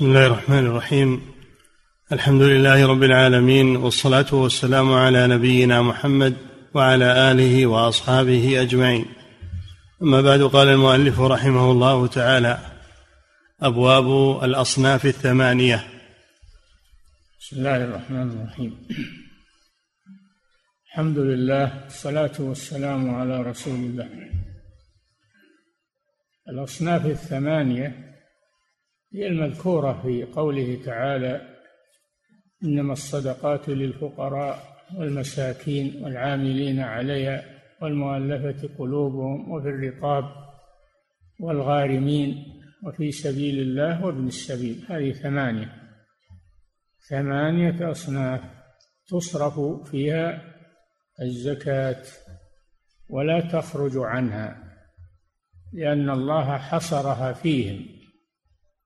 بسم الله الرحمن الرحيم. الحمد لله رب العالمين والصلاة والسلام على نبينا محمد وعلى آله وأصحابه أجمعين. أما بعد قال المؤلف رحمه الله تعالى أبواب الأصناف الثمانية. بسم الله الرحمن الرحيم. الحمد لله والصلاة والسلام على رسول الله. الأصناف الثمانية هي المذكورة في قوله تعالى إنما الصدقات للفقراء والمساكين والعاملين عليها والمؤلفة قلوبهم وفي الرقاب والغارمين وفي سبيل الله وابن السبيل. هذه ثمانية. ثمانية أصناف تصرف فيها الزكاة ولا تخرج عنها لأن الله حصرها فيهم.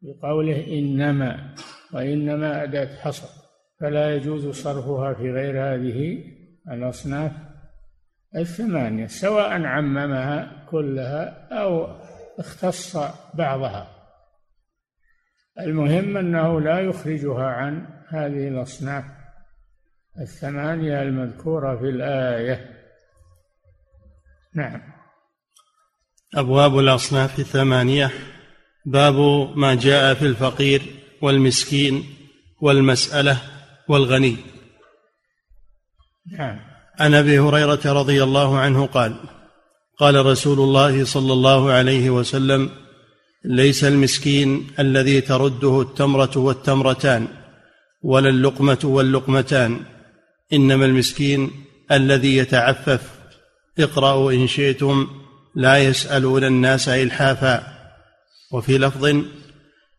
بقوله إنما وإنما أداة حصر فلا يجوز صرفها في غير هذه الأصناف الثمانية سواء عممها كلها أو اختص بعضها. المهم أنه لا يخرجها عن هذه الأصناف الثمانية المذكورة في الآية. نعم. أبواب الأصناف الثمانية. باب ما جاء في الفقير والمسكين والمسألة والغني. نعم. عن أبي هريرة رضي الله عنه قال قال رسول الله صلى الله عليه وسلم ليس المسكين الذي ترده التمرة والتمرتان ولا اللقمة واللقمتان إنما المسكين الذي يتعفف. اقرأوا إن شئتم لا يسألون الناس إلحافا. وفي لفظ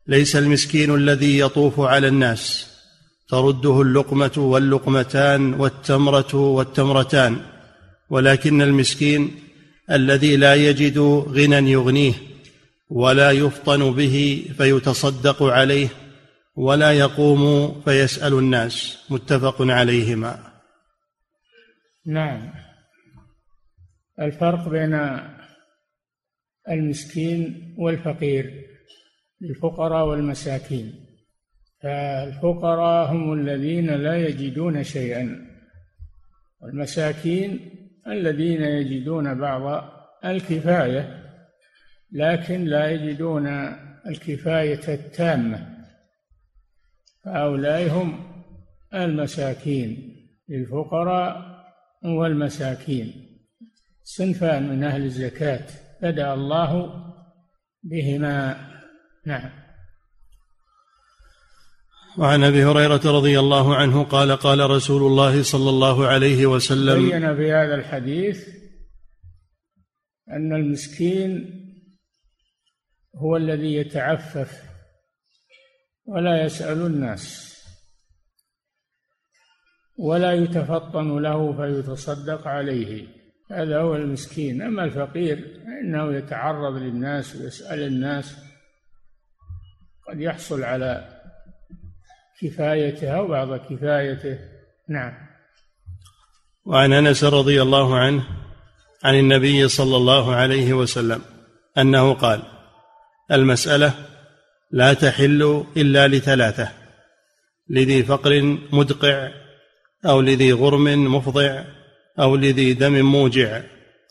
ليس المسكين الذي يطوف على الناس ترده اللقمة واللقمتان والتمرة والتمرتان ولكن المسكين الذي لا يجد غنى يغنيه ولا يفطن به فيتصدق عليه ولا يقوم فيسأل الناس. متفق عليهما. نعم. الفرق بين المسكين والفقير الفقراء والمساكين. فالفقراء هم الذين لا يجدون شيئا والمساكين الذين يجدون بعض الكفاية لكن لا يجدون الكفاية التامة. فهؤلاء هم المساكين الفقراء والمساكين. صنفان من أهل الزكاة. بدا الله بهما. نعم. وعن أبي هريرة رضي الله عنه قال قال رسول الله صلى الله عليه وسلم بين في هذا الحديث أن المسكين هو الذي يتعفف ولا يسأل الناس ولا يتفطن له فيتصدق عليه. هذا هو المسكين. أما الفقير فإنه يتعرض للناس ويسأل الناس قد يحصل على كفايته أو بعض كفايته. نعم. وعن أنس رضي الله عنه عن النبي صلى الله عليه وسلم أنه قال المسألة لا تحل إلا لثلاثة لذي فقر مدقع أو لذي غرم مفضع أو لذي دم موجع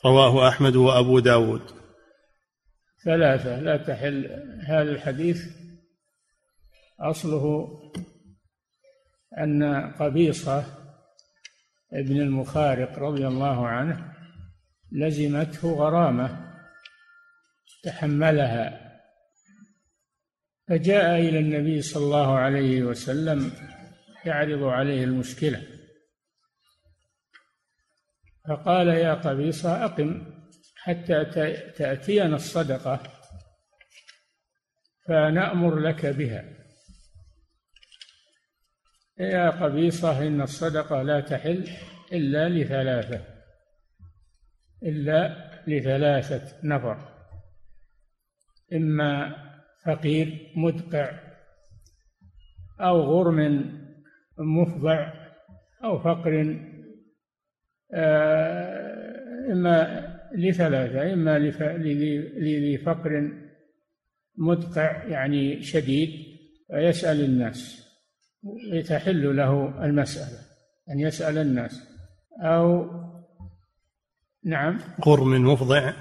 رواه أحمد وأبو داود. ثلاثة لا تحل هذا الحديث. أصله أن قبيصة ابن المخارق رضي الله عنه لزمته غرامة تحملها فجاء إلى النبي صلى الله عليه وسلم يعرض عليه المشكلة. فقال يا قبيصة أقم حتى تأتينا الصدقة فنأمر لك بها. يا قبيصة إن الصدقة لا تحل إلا لثلاثة إلا لثلاثة نفر إما فقير مدقع أو غرم مفضع أو فقر إما لثلاثة إما لذي فقر مدقع يعني شديد فيسأل الناس يتحل له المسألة أن يسأل الناس. أو نعم؟ غرم مفضع.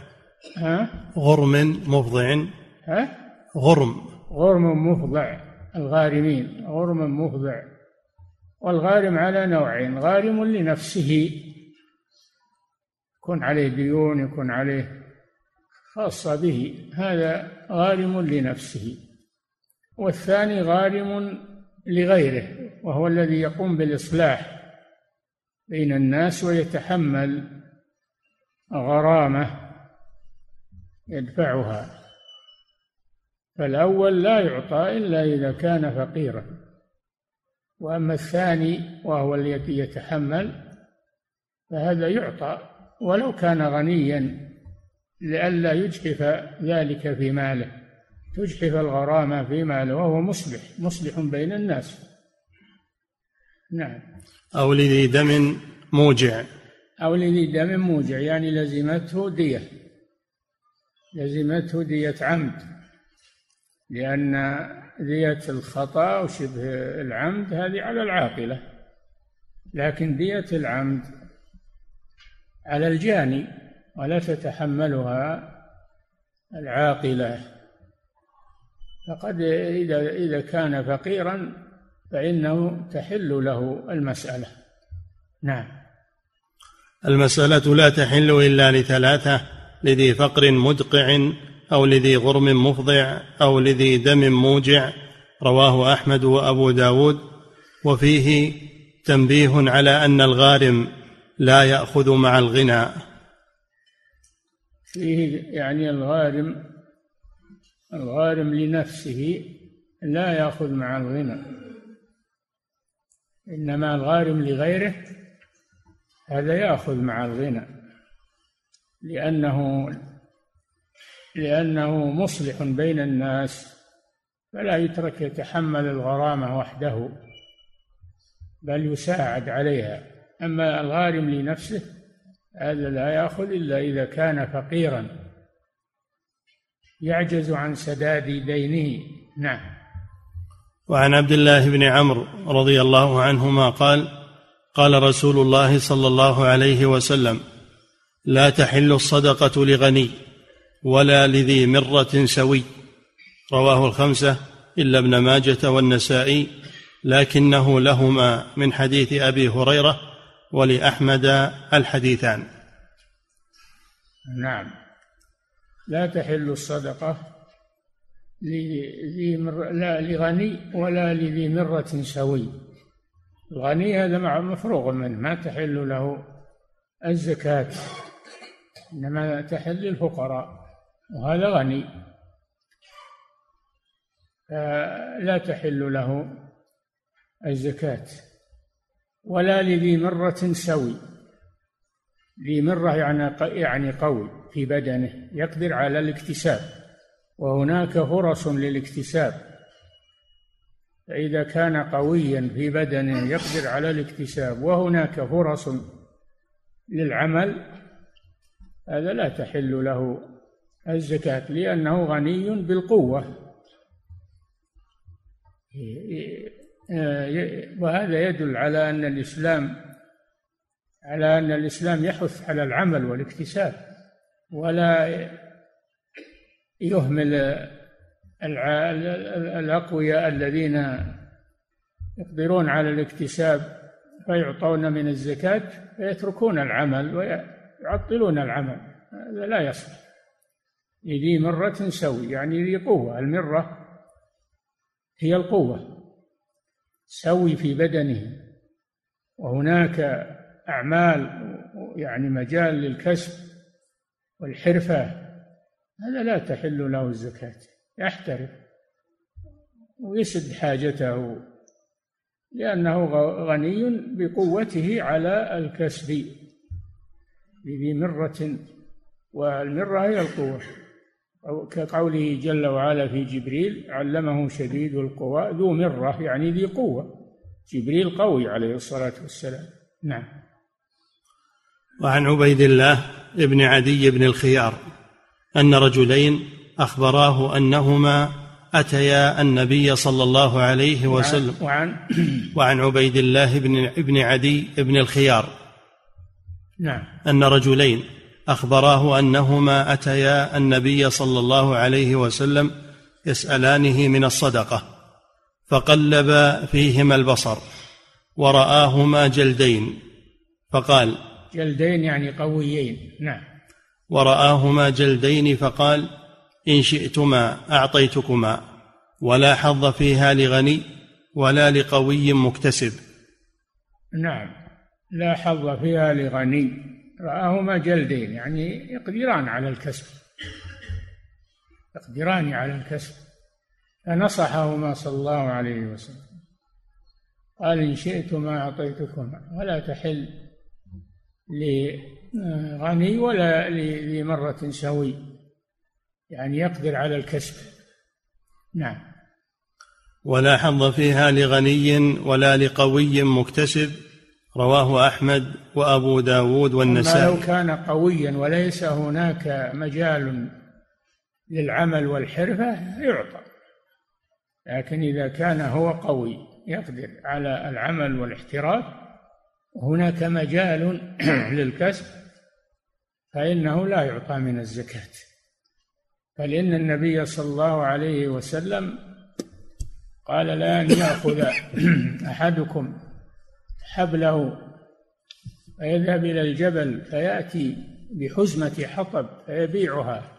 ها؟ غرم مفضع. ها؟ غرم. غرم مفضع الغارمين غرم مفضع. والغارم على نوعين غارم لنفسه يكون عليه ديون يكون عليه خاصة به. هذا غارم لنفسه. والثاني غارم لغيره وهو الذي يقوم بالإصلاح بين الناس ويتحمل غرامة يدفعها. فالأول لا يعطى إلا إذا كان فقيرا. وأما الثاني وهو الذي يتحمل فهذا يعطى. ولو كان غنيا لئلا يجحف ذلك في ماله تجحف الغرامة في ماله وهو مصلح مصلح بين الناس. نعم. أو لذي دم موجع. أو لذي دم موجع يعني لزمته دية. لزمته دية عمد. لأن دية الخطأ وشبه العمد هذه على العاقلة. لكن دية العمد على الجاني ولا تتحملها العاقلة. فقد إذا إذا كان فقيرا فإنه تحل له المسألة. نعم. المسألة لا تحل إلا لثلاثة لذي فقر مدقع أو لذي غرم مفضع أو لذي دم موجع رواه أحمد وأبو داود. وفيه تنبيه على أن الغارم لا يأخذ مع الغنى. فيه يعني الغارم الغارم لنفسه لا يأخذ مع الغنى. إنما الغارم لغيره هذا يأخذ مع الغنى. لأنه لأنه مصلح بين الناس فلا يترك يتحمل الغرامة وحده بل يساعد عليها. أما الغارم لنفسه هذا لا يأخذ إلا إذا كان فقيرا. يعجز عن سداد دينه. نعم. وعن عبد الله بن عمرو رضي الله عنهما قال قال رسول الله صلى الله عليه وسلم لا تحل الصدقة لغني ولا لذي مرة سوي. رواه الخمسة إلا ابن ماجة والنسائي لكنه لهما من حديث أبي هريرة ولأحمد الحديثان. نعم. لا تحل الصدقة لذي مر... لا لغني ولا لذي مرة سوي. الغني هذا مفروغ منه ما تحل له الزكاة. إنما تحل للفقراء وهذا غني. لا تحل له الزكاة. ولا لذي مرة سوي. ذي مرة يعني يعني قوي في بدنه يقدر على الاكتساب. وهناك فرص للاكتساب. فإذا كان قويا في بدنه يقدر على الاكتساب. وهناك فرص للعمل. هذا لا تحل له الزكاة لأنه غني بالقوة. وهذا يدل على أن الإسلام على أن الإسلام يحث على العمل والاكتساب ولا يهمل الأقوياء الذين يقدرون على الاكتساب فيعطون من الزكاة فيتركون العمل ويعطلون العمل. هذا لا يصلح لذي مرة سوي يعني ذي قوة. المرة هي القوة. سوي في بدنه. وهناك أعمال يعني مجال للكسب والحرفة. هذا لا تحل له الزكاة يحترف ويسد حاجته لأنه غني بقوته على الكسب بذي مرة والمرة هي القوة. كقوله جل وعلا في جبريل علمه شديد القوى ذو مرة يعني ذي قوة. جبريل قوي عليه الصلاة والسلام. نعم. وعن عبيد الله بن عدي بن الخيار أن رجلين أخبراه أنهما أتيا النبي صلى الله عليه وسلم. وعن وعن عبيد الله بن ابن عدي بن الخيار. نعم. أن رجلين أخبراه أنهما أتيا النبي صلى الله عليه وسلم يسألانه من الصدقة فقلب فيهما البصر ورآهما جلدين فقال جلدين يعني قويين نعم. ورآهما جلدين فقال إن شئتما أعطيتكما ولا حظ فيها لغني ولا لقوي مكتسب. نعم لا حظ فيها لغني. رآهما جلدين يعني يقدران على الكسب. يقدران على الكسب. فنصحهما صلى الله عليه وسلم. قال إن شئتما أعطيتكما ولا تحل لغني ولا لمرة سوي. يعني يقدر على الكسب. نعم. ولا حظ فيها لغني ولا لقوي مكتسب رواه أحمد وأبو داود والنسائي. لو كان قويا وليس هناك مجال للعمل والحرفة يعطى. لكن إذا كان هو قوي يقدر على العمل والاحتراف هناك مجال للكسب فإنه لا يعطى من الزكاة. بل إن النبي صلى الله عليه وسلم قال لأن يأخذ أحدكم حبله فيذهب إلى الجبل فيأتي بحزمة حطب فيبيعها.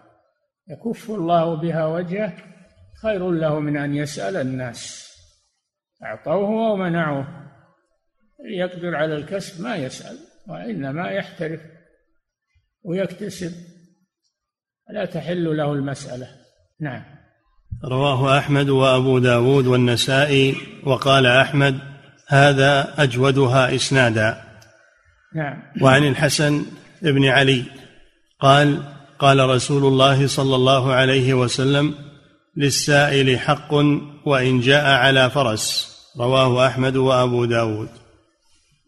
يكف الله بها وجهه خير له من أن يسأل الناس. أعطوه ومنعوه. يقدر على الكسب ما يسأل وإنما يحترف ويكتسب. لا تحل له المسألة. نعم. رواه أحمد وأبو داود والنسائي وقال أحمد هذا أجودها إسنادا. نعم. وعن الحسن بن علي قال قال رسول الله صلى الله عليه وسلم للسائل حق وإن جاء على فرس. رواه أحمد وأبو داود.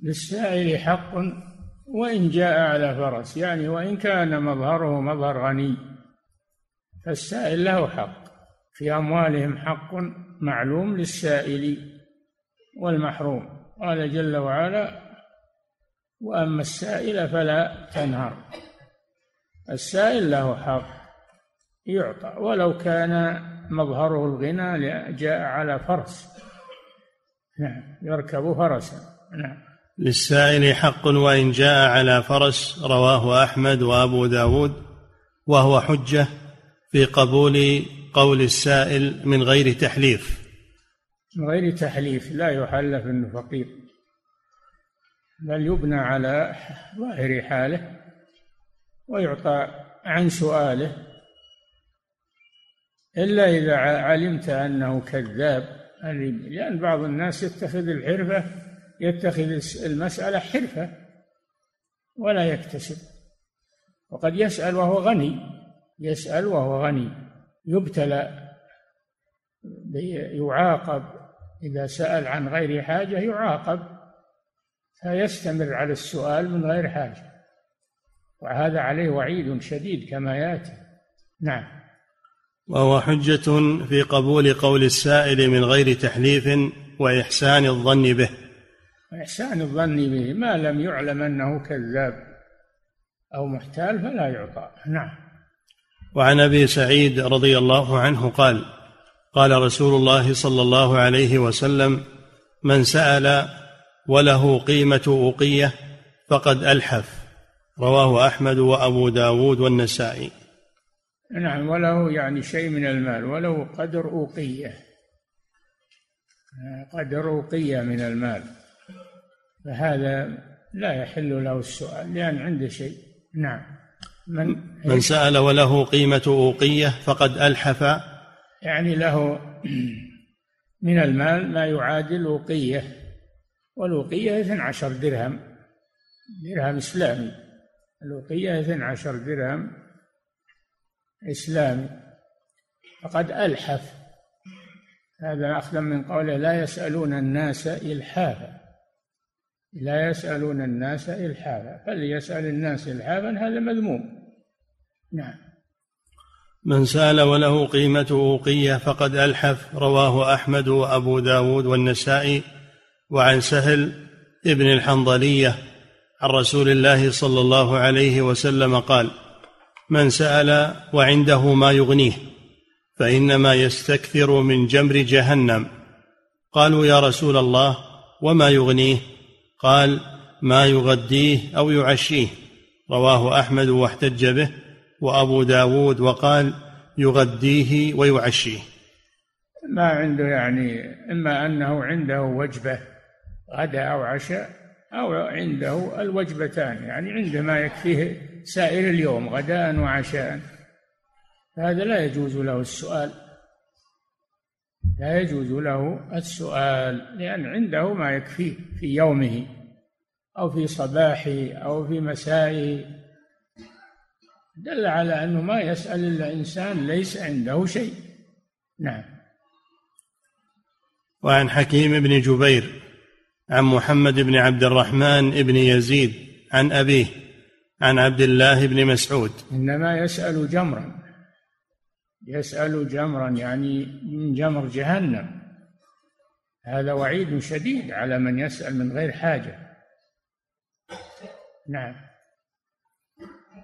للسائل حق وإن جاء على فرس يعني وإن كان مظهره مظهر غني. فالسائل له حق في أموالهم حق معلوم للسائل. والمحروم. قال جل وعلا وأما السائل فلا تنهر. السائل له حق يعطى ولو كان مظهره الغنى جاء على فرس. نعم يركب فرسا. نعم. للسائل حق وإن جاء على فرس رواه أحمد وأبو داود وهو حجة في قبول قول السائل من غير تحليف. من غير تحليف لا يحلف إنه فقير بل يبنى على ظاهر حاله ويعطى عن سؤاله إلا إذا علمت أنه كذاب. لأن بعض الناس يتخذ الحرفة يتخذ المسألة حرفة ولا يكتسب وقد يسأل وهو غني يسأل وهو غني يبتلى يعاقب إذا سأل عن غير حاجة يعاقب فيستمر على السؤال من غير حاجة. وهذا عليه وعيد شديد كما يأتي. نعم. وهو حجة في قبول قول السائل من غير تحليف وإحسان الظن به. إحسان الظن به ما لم يعلم أنه كذاب أو محتال فلا يعطى. نعم. وعن أبي سعيد رضي الله عنه قال قال رسول الله صلى الله عليه وسلم من سأل وله قيمة أوقية فقد ألحف. رواه أحمد وأبو داود والنسائي. نعم وله يعني شيء من المال وله قدر أوقية. قدر أوقية من المال. فهذا لا يحل له السؤال لأن عنده شيء. نعم من من سأل وله قيمة أوقية فقد ألحف يعني له من المال ما يعادل أوقية والأوقية 12 درهم درهم إسلامي. الأوقية 12 درهم إسلامي. فقد ألحف. هذا أخذا من قوله لا يسألون الناس إلحافا. لا يسألون الناس إلحافا. فليسأل الناس إلحافا هذا مذموم. نعم. من سأل وله قيمة أوقية فقد ألحف رواه أحمد وأبو داود والنسائي. وعن سهل ابن الحنظلية عن رسول الله صلى الله عليه وسلم قال من سأل وعنده ما يغنيه فإنما يستكثر من جمر جهنم. قالوا يا رسول الله وما يغنيه؟ قال ما يغديه أو يعشيه. رواه أحمد واحتج به. وأبو داود وقال يغديه ويعشيه. ما عنده يعني إما أنه عنده وجبة غداء أو عشاء أو عنده الوجبتان يعني عنده ما يكفيه سائر اليوم غداء وعشاء. هذا لا يجوز له السؤال. لا يجوز له السؤال لأن عنده ما يكفيه في يومه أو في صباحه أو في مسائه. دل على أنه ما يسأل إلا إنسان ليس عنده شيء. نعم. وعن حكيم بن جبير عن محمد بن عبد الرحمن بن يزيد عن أبيه عن عبد الله بن مسعود. إنما يسأل جمرا. يسأل جمرا يعني من جمر جهنم. هذا وعيد شديد على من يسأل من غير حاجة. نعم.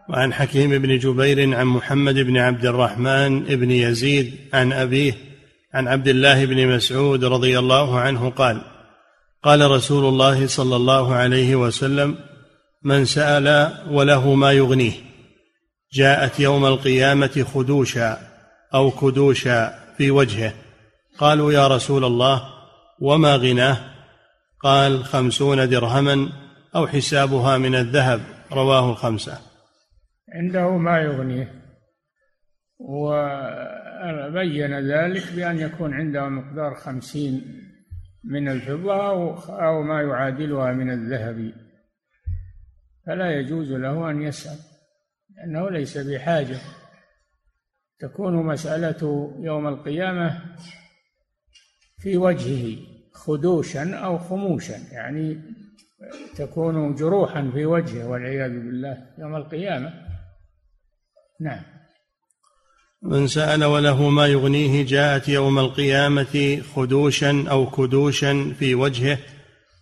وعن حكيم بن جبير عن محمد بن عبد الرحمن بن يزيد عن أبيه عن عبد الله بن مسعود رضي الله عنه قال قال رسول الله صلى الله عليه وسلم من سأل وله ما يغنيه. جاءت يوم القيامة خدوشا أو كدوشا في وجهه. قالوا يا رسول الله وما غناه؟ قال خمسون درهما أو حسابها من الذهب. رواه الخمسة. عنده ما يغنيه. وبين ذلك بأن يكون عنده مقدار خمسين من الفضة أو, ما يعادلها من الذهب. فلا يجوز له أن يسأل لأنه ليس بحاجة. تكون مسألة يوم القيامة في وجهه خدوشا أو خموشا يعني تكون جروحا في وجهه والعياذ بالله يوم القيامة. نعم. من سأل وله ما يغنيه جاءت يوم القيامة خدوشا أو كدوشا في وجهه.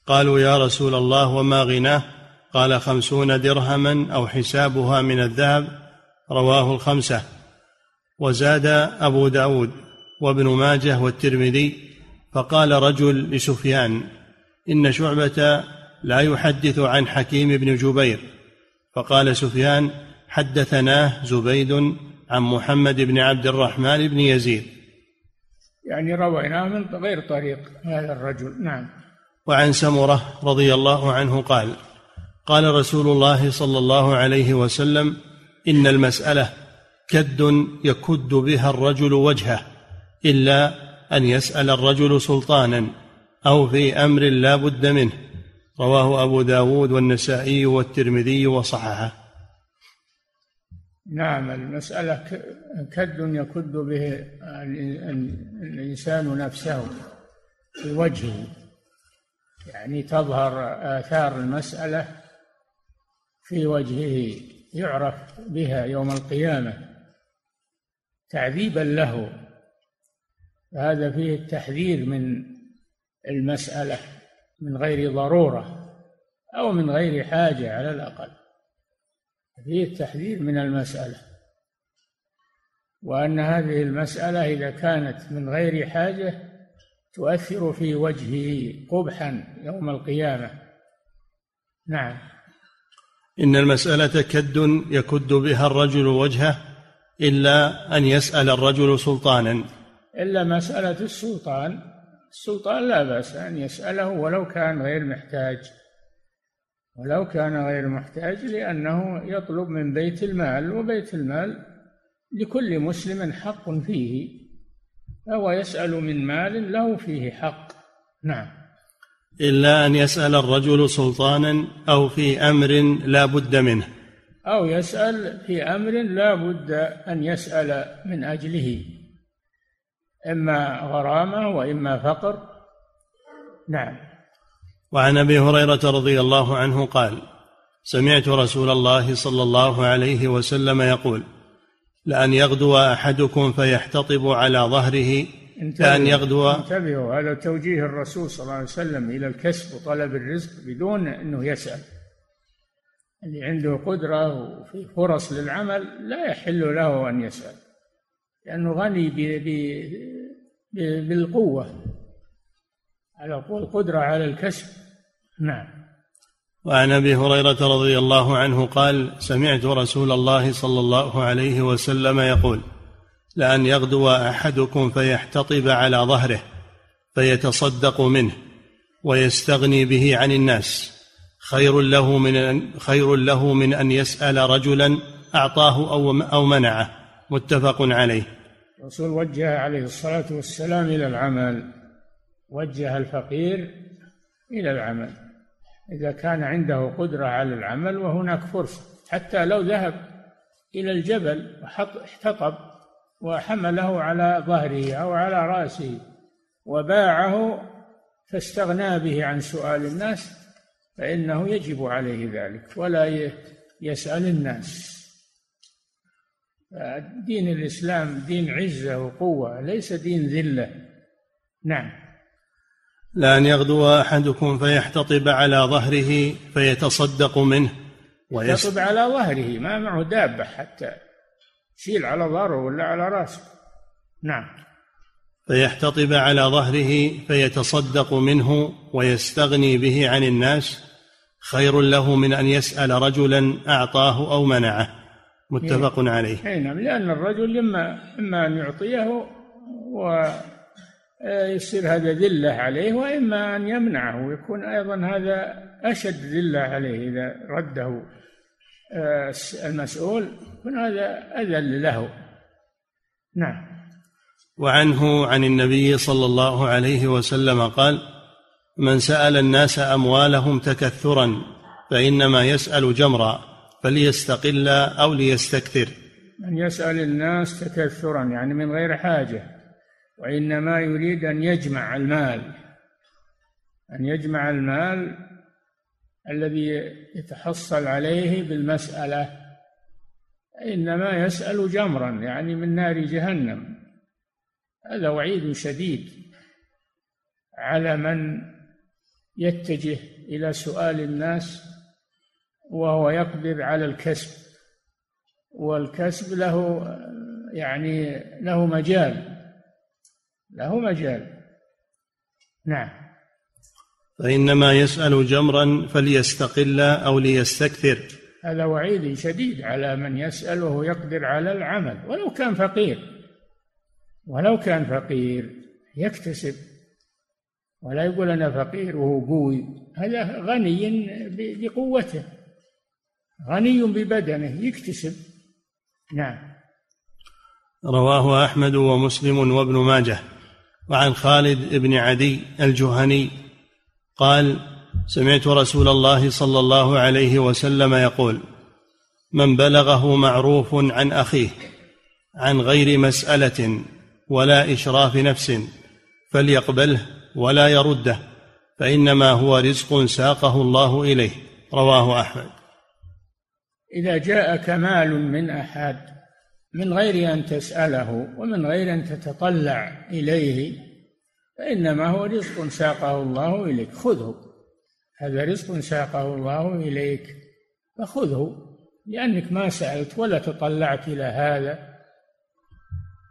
قالوا يا رسول الله وما غناه؟ قال خمسون درهما أو حسابها من الذهب. رواه الخمسة. وزاد أبو داود وابن ماجه والترمذي. فقال رجل لسفيان إن شعبة لا يحدث عن حكيم بن جبير. فقال سفيان حدثناه زبيد عن محمد بن عبد الرحمن بن يزيد. يعني رويناه من غير طريق هذا الرجل. نعم. وعن سمرة رضي الله عنه قال قال رسول الله صلى الله عليه وسلم إن المسألة كد يكد بها الرجل وجهه إلا أن يسأل الرجل سلطانا أو في أمر لا بد منه. رواه أبو داود والنسائي والترمذي وصححه. نعم المسألة كد يكد به الإنسان نفسه في وجهه. يعني تظهر آثار المسألة في وجهه يعرف بها يوم القيامة تعذيبا له. هذا فيه التحذير من المسألة من غير ضرورة أو من غير حاجة على الأقل. فيه التحذير من المسألة. وأن هذه المسألة إذا كانت من غير حاجة تؤثر في وجهه قبحا يوم القيامة. نعم. إن المسألة كد يكد بها الرجل وجهه إلا أن يسأل الرجل سلطانا. إلا مسألة السلطان السلطان لا بأس أن يسأله ولو كان غير محتاج. ولو كان غير محتاج لأنه يطلب من بيت المال وبيت المال لكل مسلم حق فيه فهو يسأل من مال له فيه حق. نعم. إلا أن يسأل الرجل سلطانا أو في أمر لا بد منه. أو يسأل في أمر لا بد أن يسأل من أجله. إما غرامة وإما فقر. نعم. وعن أبي هريرة رضي الله عنه قال سمعت رسول الله صلى الله عليه وسلم يقول لأن يغدو أحدكم فيحتطب على ظهره لأن يغدو انتبهوا هذا توجيه الرسول صلى الله عليه وسلم إلى الكسب وطلب الرزق بدون أنه يسأل. اللي عنده قدرة وفي فرص للعمل لا يحل له أن يسأل لأنه غني بالقوة. على القدرة على الكسب. نعم. وعن أبي هريرة رضي الله عنه قال سمعت رسول الله صلى الله عليه وسلم يقول لأن يغدو أحدكم فيحتطب على ظهره فيتصدق منه ويستغني به عن الناس. خير له من أن خير له من أن يسأل رجلا أعطاه أو أو منعه. متفق عليه. الرسول وجه عليه الصلاة والسلام إلى العمل وجه الفقير إلى العمل. إذا كان عنده قدرة على العمل وهناك فرصة. حتى لو ذهب إلى الجبل واحتطب وحمله على ظهره أو على رأسه وباعه فاستغنى به عن سؤال الناس فإنه يجب عليه ذلك ولا يسأل الناس. دين الإسلام دين عزة وقوة ليس دين ذلة. نعم. لأن يغدو أحدكم فيحتطب على ظهره فيتصدق منه. يحتطب على ظهره ما معه دابة حتى شيل على ظهره ولا على راسه. نعم. فيحتطب على ظهره فيتصدق منه ويستغني به عن الناس. خير له من أن يسأل رجلا أعطاه أو منعه. متفق إيه. عليه. اي نعم لأن الرجل اما إما أن يعطيه ويصير هذا ذلة عليه وإما أن يمنعه ويكون أيضا هذا أشد ذلة عليه إذا رده آه، المسؤول يكون هذا أذل له. نعم. وعنه عن النبي صلى الله عليه وسلم قال من سأل الناس أموالهم تكثرا فإنما يسأل جمرا فليستقل أو ليستكثر. من يسأل الناس تكثرا يعني من غير حاجة. وإنما يريد أن يجمع المال أن يجمع المال الذي يتحصل عليه بالمسألة. إنما يسأل جمرا يعني من نار جهنم. هذا وعيد شديد على من يتجه إلى سؤال الناس وهو يقدر على الكسب. والكسب له يعني له مجال. له مجال. نعم. فإنما يسأل جمرا فليستقل أو ليستكثر. هذا وعيد شديد على من يسأل وهو يقدر على العمل. ولو كان فقير ولو كان فقير يكتسب. ولا يقول أنا فقير وهو قوي. هذا غني بقوته غني ببدنه يكتسب. نعم. رواه أحمد ومسلم وابن ماجه. وعن خالد بن عدي الجهني قال سمعت رسول الله صلى الله عليه وسلم يقول من بلغه معروف عن أخيه عن غير مسألة ولا إشراف نفس فليقبله ولا يرده فإنما هو رزق ساقه الله إليه. رواه أحمد. إذا جاء كمال من أحد من غير أن تسأله ومن غير أن تتطلع إليه فإنما هو رزق ساقه الله إليك. خذه. هذا رزق ساقه الله إليك فخذه لأنك ما سألت ولا تطلعت إلى هذا.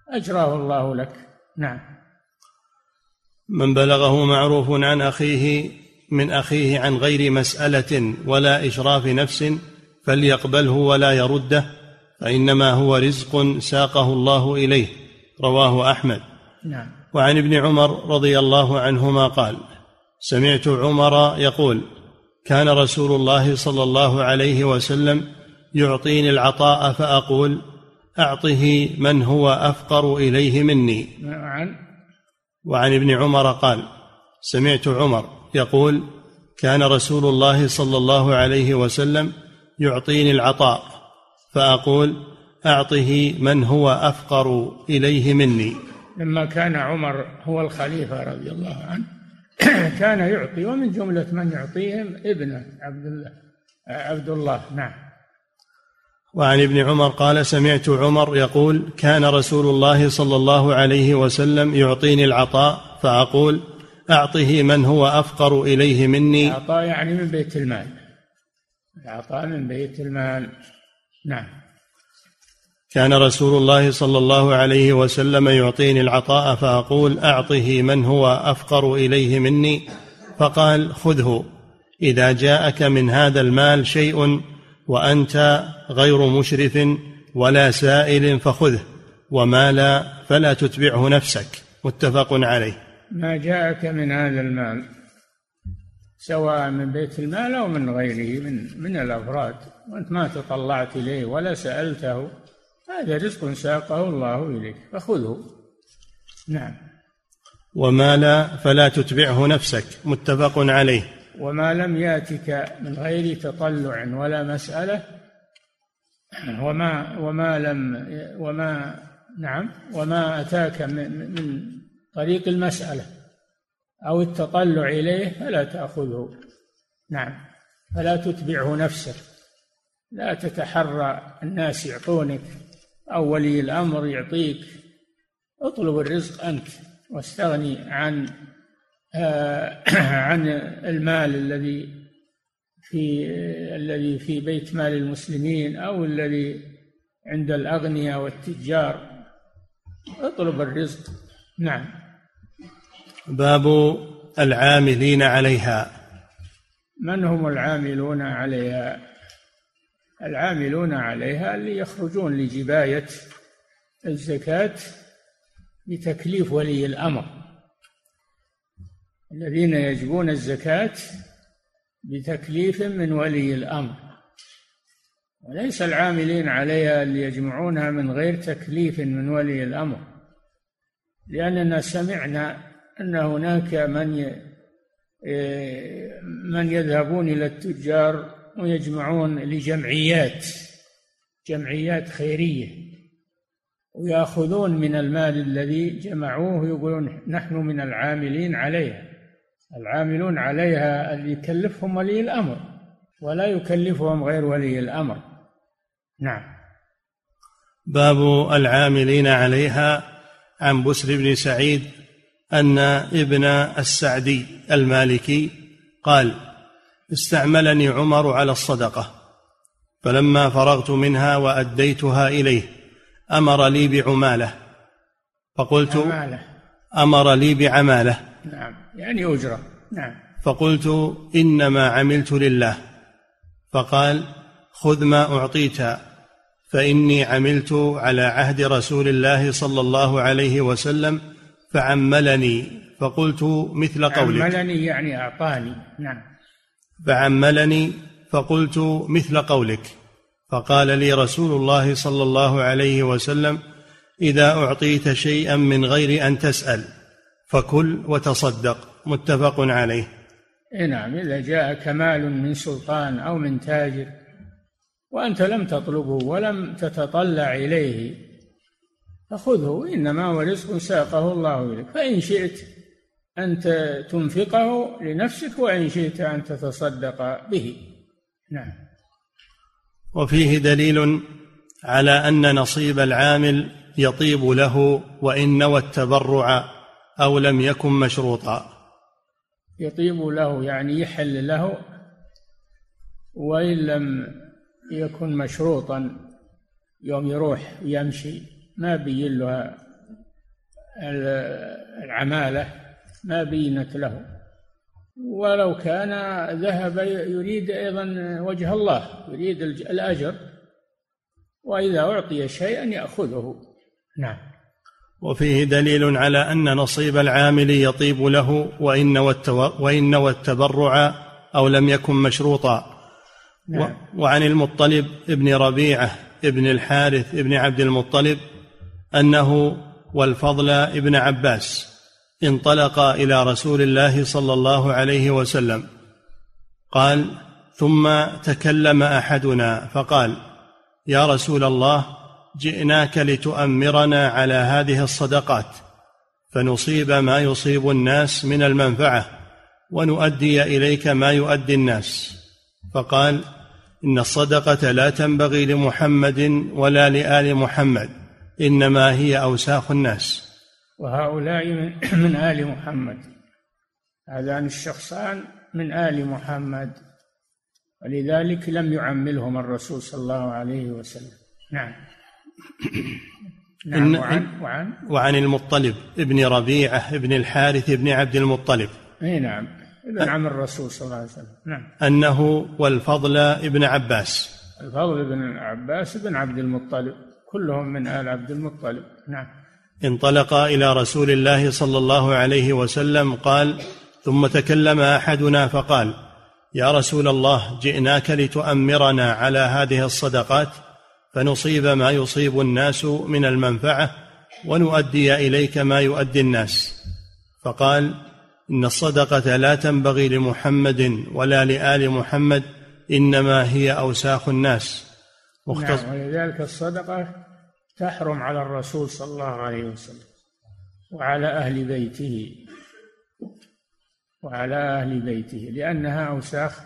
أجراه الله لك. نعم. من بلغه معروف عن أخيه من أخيه عن غير مسألة ولا إشراف نفس فليقبله ولا يرده. فإنما هو رزق ساقه الله إليه. رواه أحمد. نعم. وعن ابن عمر رضي الله عنهما قال سمعت عمر يقول كان رسول الله صلى الله عليه وسلم يعطيني العطاء فأقول أعطه من هو أفقر إليه مني. نعم. وعن ابن عمر قال سمعت عمر يقول كان رسول الله صلى الله عليه وسلم يعطيني العطاء فأقول أعطه من هو أفقر إليه مني. لما كان عمر هو الخليفة رضي الله عنه كان يعطي ومن جملة من يعطيهم ابنه عبد الله عبد الله نعم. وعن ابن عمر قال سمعت عمر يقول كان رسول الله صلى الله عليه وسلم يعطيني العطاء فأقول أعطه من هو أفقر إليه مني. العطاء يعني من بيت المال. العطاء من بيت المال. نعم. كان رسول الله صلى الله عليه وسلم يعطيني العطاء فأقول أعطه من هو أفقر إليه مني. فقال خذه إذا جاءك من هذا المال شيء وأنت غير مشرف ولا سائل فخذه وما لا فلا تتبعه نفسك. متفق عليه. ما جاءك من هذا المال سواء من بيت المال أو من غيره من من الأفراد. وانت ما تطلعت إليه ولا سألته هذا رزق ساقه الله إليك فخذه. نعم. وما لا فلا تتبعه نفسك متفق عليه. وما لم يأتك من غير تطلع ولا مسألة. وما وما لم وما نعم وما أتاك من, من طريق المسألة أو التطلع إليه فلا تأخذه. نعم. فلا تتبعه نفسك. لا تتحرى الناس يعطونك أو ولي الأمر يعطيك. اطلب الرزق أنت واستغني عن آه، عن المال الذي في الذي في بيت مال المسلمين أو الذي عند الأغنياء والتجار. اطلب الرزق. نعم. باب العاملين عليها. من هم العاملون عليها؟ العاملون عليها اللي يخرجون لجباية الزكاة بتكليف ولي الأمر. الذين يجبون الزكاة بتكليف من ولي الأمر. وليس العاملين عليها اللي يجمعونها من غير تكليف من ولي الأمر. لأننا سمعنا أن هناك من من يذهبون إلى التجار ويجمعون لجمعيات جمعيات خيرية ويأخذون من المال الذي جمعوه يقولون نحن من العاملين عليها. العاملون عليها اللي يكلفهم ولي الأمر ولا يكلفهم غير ولي الأمر. نعم. باب العاملين عليها عن بسر بن سعيد أن ابن السعدي المالكي قال استعملني عمر على الصدقة. فلما فرغت منها وأديتها إليه أمر لي بعمالة. فقلت عمالة. أمر لي بعمالة. نعم يعني أجرة. نعم. فقلت إنما عملت لله. فقال خذ ما أعطيت فإني عملت على عهد رسول الله صلى الله عليه وسلم فعملني. فقلت مثل قولك. عملني يعني أعطاني. نعم. فعملني فقلت مثل قولك. فقال لي رسول الله صلى الله عليه وسلم إذا أعطيت شيئا من غير أن تسأل فكل وتصدق. متفق عليه. نعم إذا جاء كمال من سلطان أو من تاجر وأنت لم تطلبه ولم تتطلع إليه فخذه إنما هو رزق ساقه الله إليك فإن شئت أن تنفقه لنفسك وإن شئت أن تتصدق به. نعم. وفيه دليل على أن نصيب العامل يطيب له وإن نوى التبرع أو لم يكن مشروطا. يطيب له يعني يحل له وإن لم يكن مشروطا يوم يروح يمشي ما بين له العمالة. ما بينت له. ولو كان ذهب يريد أيضا وجه الله يريد الأجر وإذا أعطي شيئا يأخذه. نعم. وفيه دليل على أن نصيب العامل يطيب له وإن وإن والتبرع أو لم يكن مشروطا. نعم. وعن المطلب ابن ربيعة ابن الحارث ابن عبد المطلب أنه والفضل ابن عباس. انطلق إلى رسول الله صلى الله عليه وسلم. قال ثم تكلم أحدنا. فقال يا رسول الله جئناك لتؤمرنا على هذه الصدقات فنصيب ما يصيب الناس من المنفعة ونؤدي إليك ما يؤدي الناس. فقال إن الصدقة لا تنبغي لمحمد ولا لآل محمد إنما هي أوساخ الناس. وهؤلاء من, من آل محمد. هذان الشخصان من آل محمد. ولذلك لم يعملهم الرسول صلى الله عليه وسلم. نعم. نعم وعن, وعن؟ وعن المطلب ابن ربيعة ابن الحارث ابن عبد المطلب. إي نعم. ابن عم الرسول صلى الله عليه وسلم. نعم. أنه والفضل ابن عباس. الفضل بن عباس بن عبد المطلب. كلهم من آل عبد المطلب. نعم. انطلق إلى رسول الله صلى الله عليه وسلم قال ثم تكلم أحدنا فقال يا رسول الله جئناك لتؤمرنا على هذه الصدقات فنصيب ما يصيب الناس من المنفعة ونؤدي إليك ما يؤدي الناس. فقال إن الصدقة لا تنبغي لمحمد ولا لآل محمد إنما هي أوساخ الناس. مختص... نعم ولذلك الصدقة تحرم على الرسول صلى الله عليه وسلم وعلى أهل بيته وعلى أهل بيته لانها اوساخ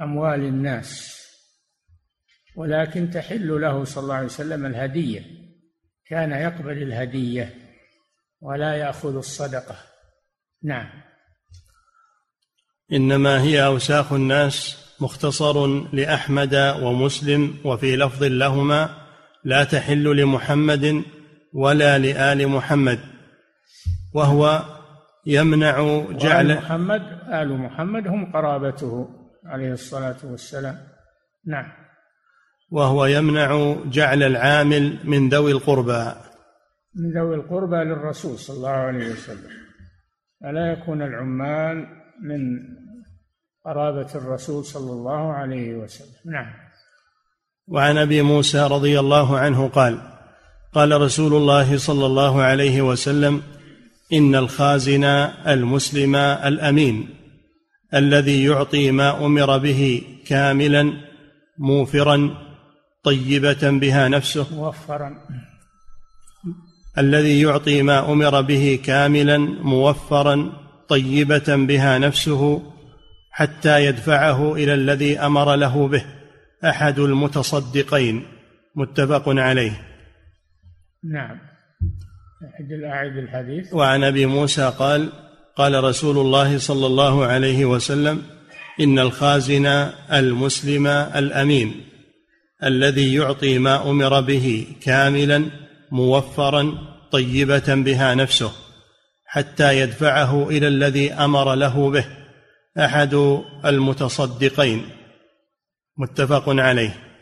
أموال الناس. ولكن تحل له صلى الله عليه وسلم الهدية. كان يقبل الهدية ولا يأخذ الصدقة. نعم. إنما هي أوساخ الناس مختصر لأحمد ومسلم وفي لفظ لهما لا تحل لمحمد ولا لآل محمد وهو يمنع جعل محمد آل محمد هم قرابته عليه الصلاة والسلام. نعم. وهو يمنع جعل العامل من ذوي القربى. من ذوي القربى للرسول صلى الله عليه وسلم. ألا يكون العمال من قرابة الرسول صلى الله عليه وسلم. نعم. وعن أبي موسى رضي الله عنه قال قال رسول الله صلى الله عليه وسلم إن الخازن المسلم الأمين الذي يعطي ما أمر به كاملا موفرا طيبة بها نفسه موفرا. الذي يعطي ما أمر به كاملا موفرا طيبة بها نفسه حتى يدفعه إلى الذي أمر له به. أحد المتصدقين. متفق عليه. نعم. أحد أعد الحديث. وعن أبي موسى قال قال رسول الله صلى الله عليه وسلم إن الخازن المسلم الأمين الذي يعطي ما أمر به كاملا موفرا طيبة بها نفسه حتى يدفعه إلى الذي أمر له به أحد المتصدقين. متفق عليه.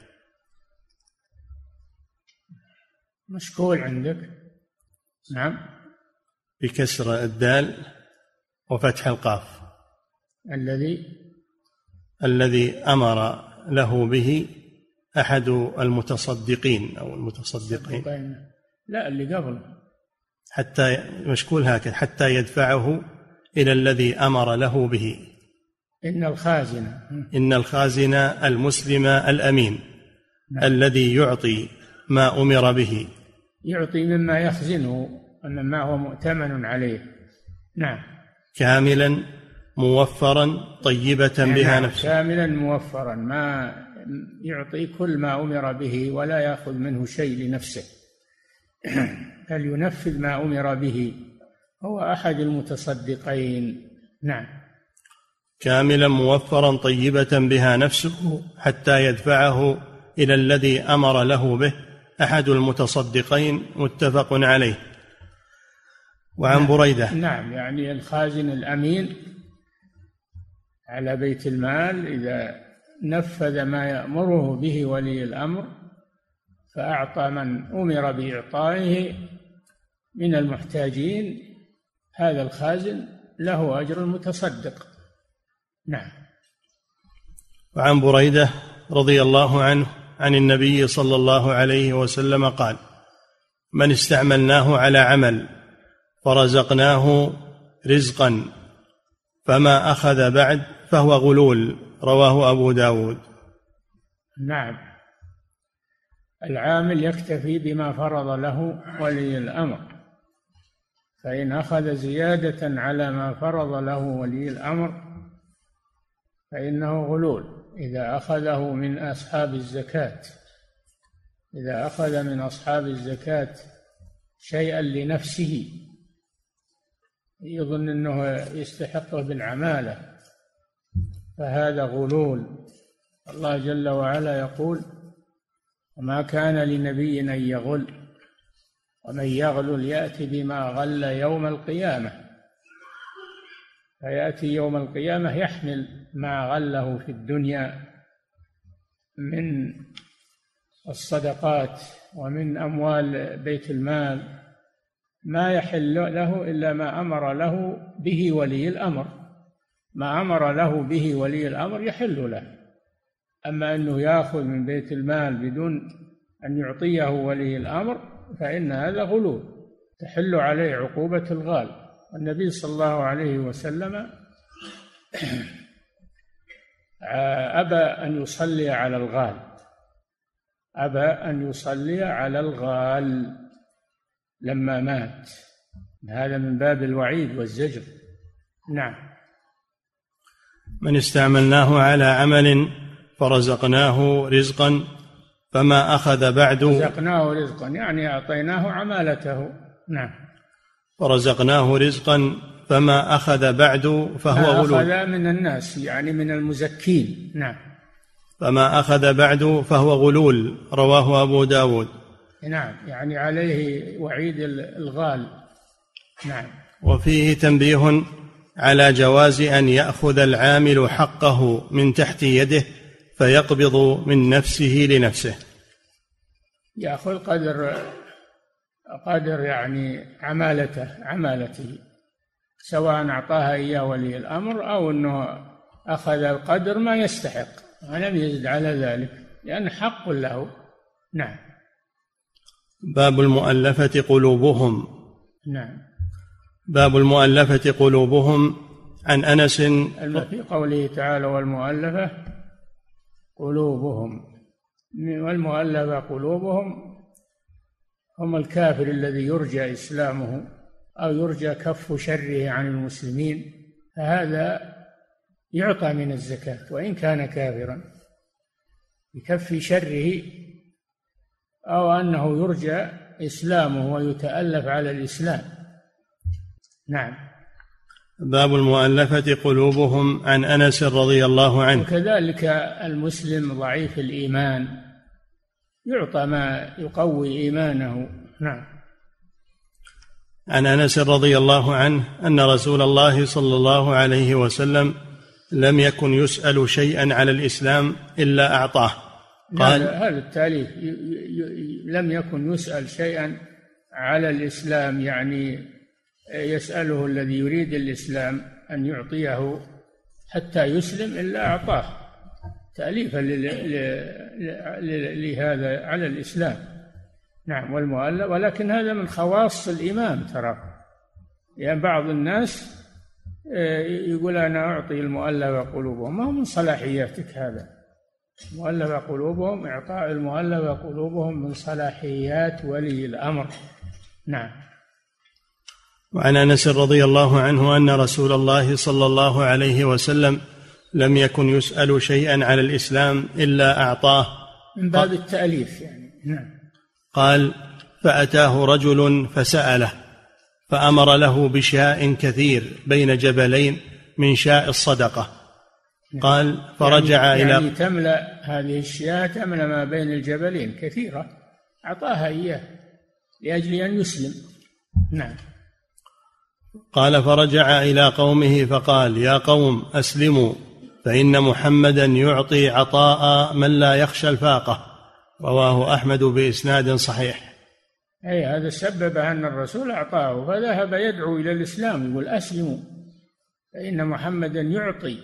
مشكول عندك. نعم. بكسر الدال وفتح القاف. الذي؟ الذي أمر له به أحد المتصدقين أو المتصدقين. لا اللي قبل. حتى مشكول هكذا. حتى يدفعه إلى الذي أمر له به. إن الخازن. إن الخازن المسلم الأمين نعم. الذي يعطي ما أمر به. يعطي مما يخزنه مما هو مؤتمن عليه. نعم. كاملا موفرا طيبة نعم بها نفسه. كاملا موفرا. ما يعطي كل ما أمر به ولا يأخذ منه شيء لنفسه. بل ينفذ ما أمر به؟ هو أحد المتصدقين. نعم. كاملا موفرا طيبة بها نفسه حتى يدفعه إلى الذي أمر له به أحد المتصدقين متفق عليه. وعن نعم. بريدة. نعم يعني الخازن الأمين على بيت المال إذا نفذ ما يأمره به ولي الأمر فأعطى من أمر بإعطائه من المحتاجين هذا الخازن له أجر المتصدق. نعم. وعن بريدة رضي الله عنه عن النبي صلى الله عليه وسلم قال من استعملناه على عمل فرزقناه رزقا فما أخذ بعد فهو غلول رواه أبو داود. نعم. العامل يكتفي بما فرض له ولي الأمر فإن أخذ زيادة على ما فرض له ولي الأمر فإنه غلول. إذا أخذه من أصحاب الزكاة إذا أخذ من أصحاب الزكاة شيئا لنفسه يظن أنه يستحقه بالعمالة فهذا غلول. الله جل وعلا يقول وما كان لنبي أن يغل ومن يغلل يأتي بما غل يوم القيامة. فيأتي يوم القيامة يحمل ما غله في الدنيا من الصدقات ومن أموال بيت المال ما يحل له إلا ما أمر له به ولي الأمر. ما أمر له به ولي الأمر يحل له. أما أنه يأخذ من بيت المال بدون أن يعطيه ولي الأمر فإن هذا غلول تحل عليه عقوبة الغال. النبي صلى الله عليه وسلم أبى أن يصلي على الغال. أبى أن يصلي على الغال لما مات. هذا من باب الوعيد والزجر. نعم. من استعملناه على عمل فرزقناه رزقا فما أخذ بعد؟ رزقناه رزقا يعني أعطيناه عمالته. نعم. ورزقناه رزقا فما أخذ بعد فهو غلول أخذ من الناس يعني من المزكين. نعم. فما أخذ بعد فهو غلول رواه أبو داود. نعم يعني عليه وعيد الغال. نعم. وفيه تنبيه على جواز أن يأخذ العامل حقه من تحت يده فيقبض من نفسه لنفسه. يأخذ قدر قدر يعني عمالته عمالته سواء أعطاها إياه ولي الأمر أو أنه أخذ القدر ما يستحق ولم يزد على ذلك لأن حق له. نعم. باب المؤلفة قلوبهم. نعم. باب المؤلفة قلوبهم. عن أنس. في قوله تعالى والمؤلفة قلوبهم والمؤلفة قلوبهم هم الكافر الذي يرجى إسلامه أو يرجى كف شره عن المسلمين فهذا يعطى من الزكاة وإن كان كافرا بكف شره أو أنه يرجى إسلامه ويتألف على الإسلام. نعم. باب المؤلفة قلوبهم عن أنس رضي الله عنه. وكذلك المسلم ضعيف الإيمان يعطى ما يقوي إيمانه. نعم. عن أنس رضي الله عنه أن رسول الله صلى الله عليه وسلم لم يكن يسأل شيئا على الإسلام إلا أعطاه. قال هذا التاليف لم يكن يسأل شيئا على الإسلام يعني يسأله الذي يريد الإسلام أن يعطيه حتى يسلم إلا أعطاه. تاليفا لهذا على الإسلام. نعم والمؤلف ولكن هذا من خواص الإمام ترى. يعني بعض الناس آه، يقول أنا أعطي المؤلفة قلوبهم. ما هو من صلاحياتك هذا؟ مؤلفة قلوبهم إعطاء المؤلفة قلوبهم من صلاحيات ولي الأمر. نعم. وعن أنس رضي الله عنه أن رسول الله صلى الله عليه وسلم لم يكن يسأل شيئا على الإسلام إلا أعطاه. من باب التأليف يعني. نعم. قال فأتاه رجل فسأله فأمر له بشاء كثير بين جبلين من شاء الصدقة. قال فرجع يعني إلى يعني تملأ هذه الشياه تملأ ما بين الجبلين كثيرة أعطاها إياه لأجل أن يسلم. نعم. قال فرجع إلى قومه فقال يا قوم أسلموا. فإن محمدا يعطي عطاء من لا يخشى الفاقة. رواه أحمد بإسناد صحيح. أي هذا سبب أن الرسول أعطاه فذهب يدعو إلى الإسلام يقول أسلموا فإن محمدا يعطي.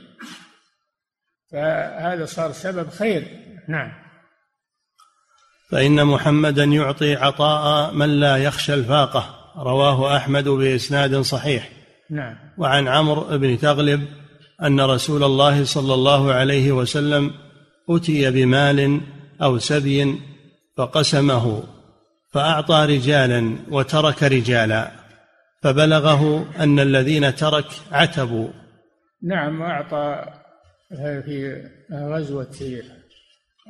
فهذا صار سبب خير. نعم. فإن محمدا يعطي عطاء من لا يخشى الفاقة. رواه أحمد بإسناد صحيح. نعم. وعن عمرو بن تغلب أن رسول الله صلى الله عليه وسلم أتي بمال أو سبي فقسمه فأعطى رجالا وترك رجالا فبلغه أن الذين ترك عتبوا. نعم اعطى في غزوة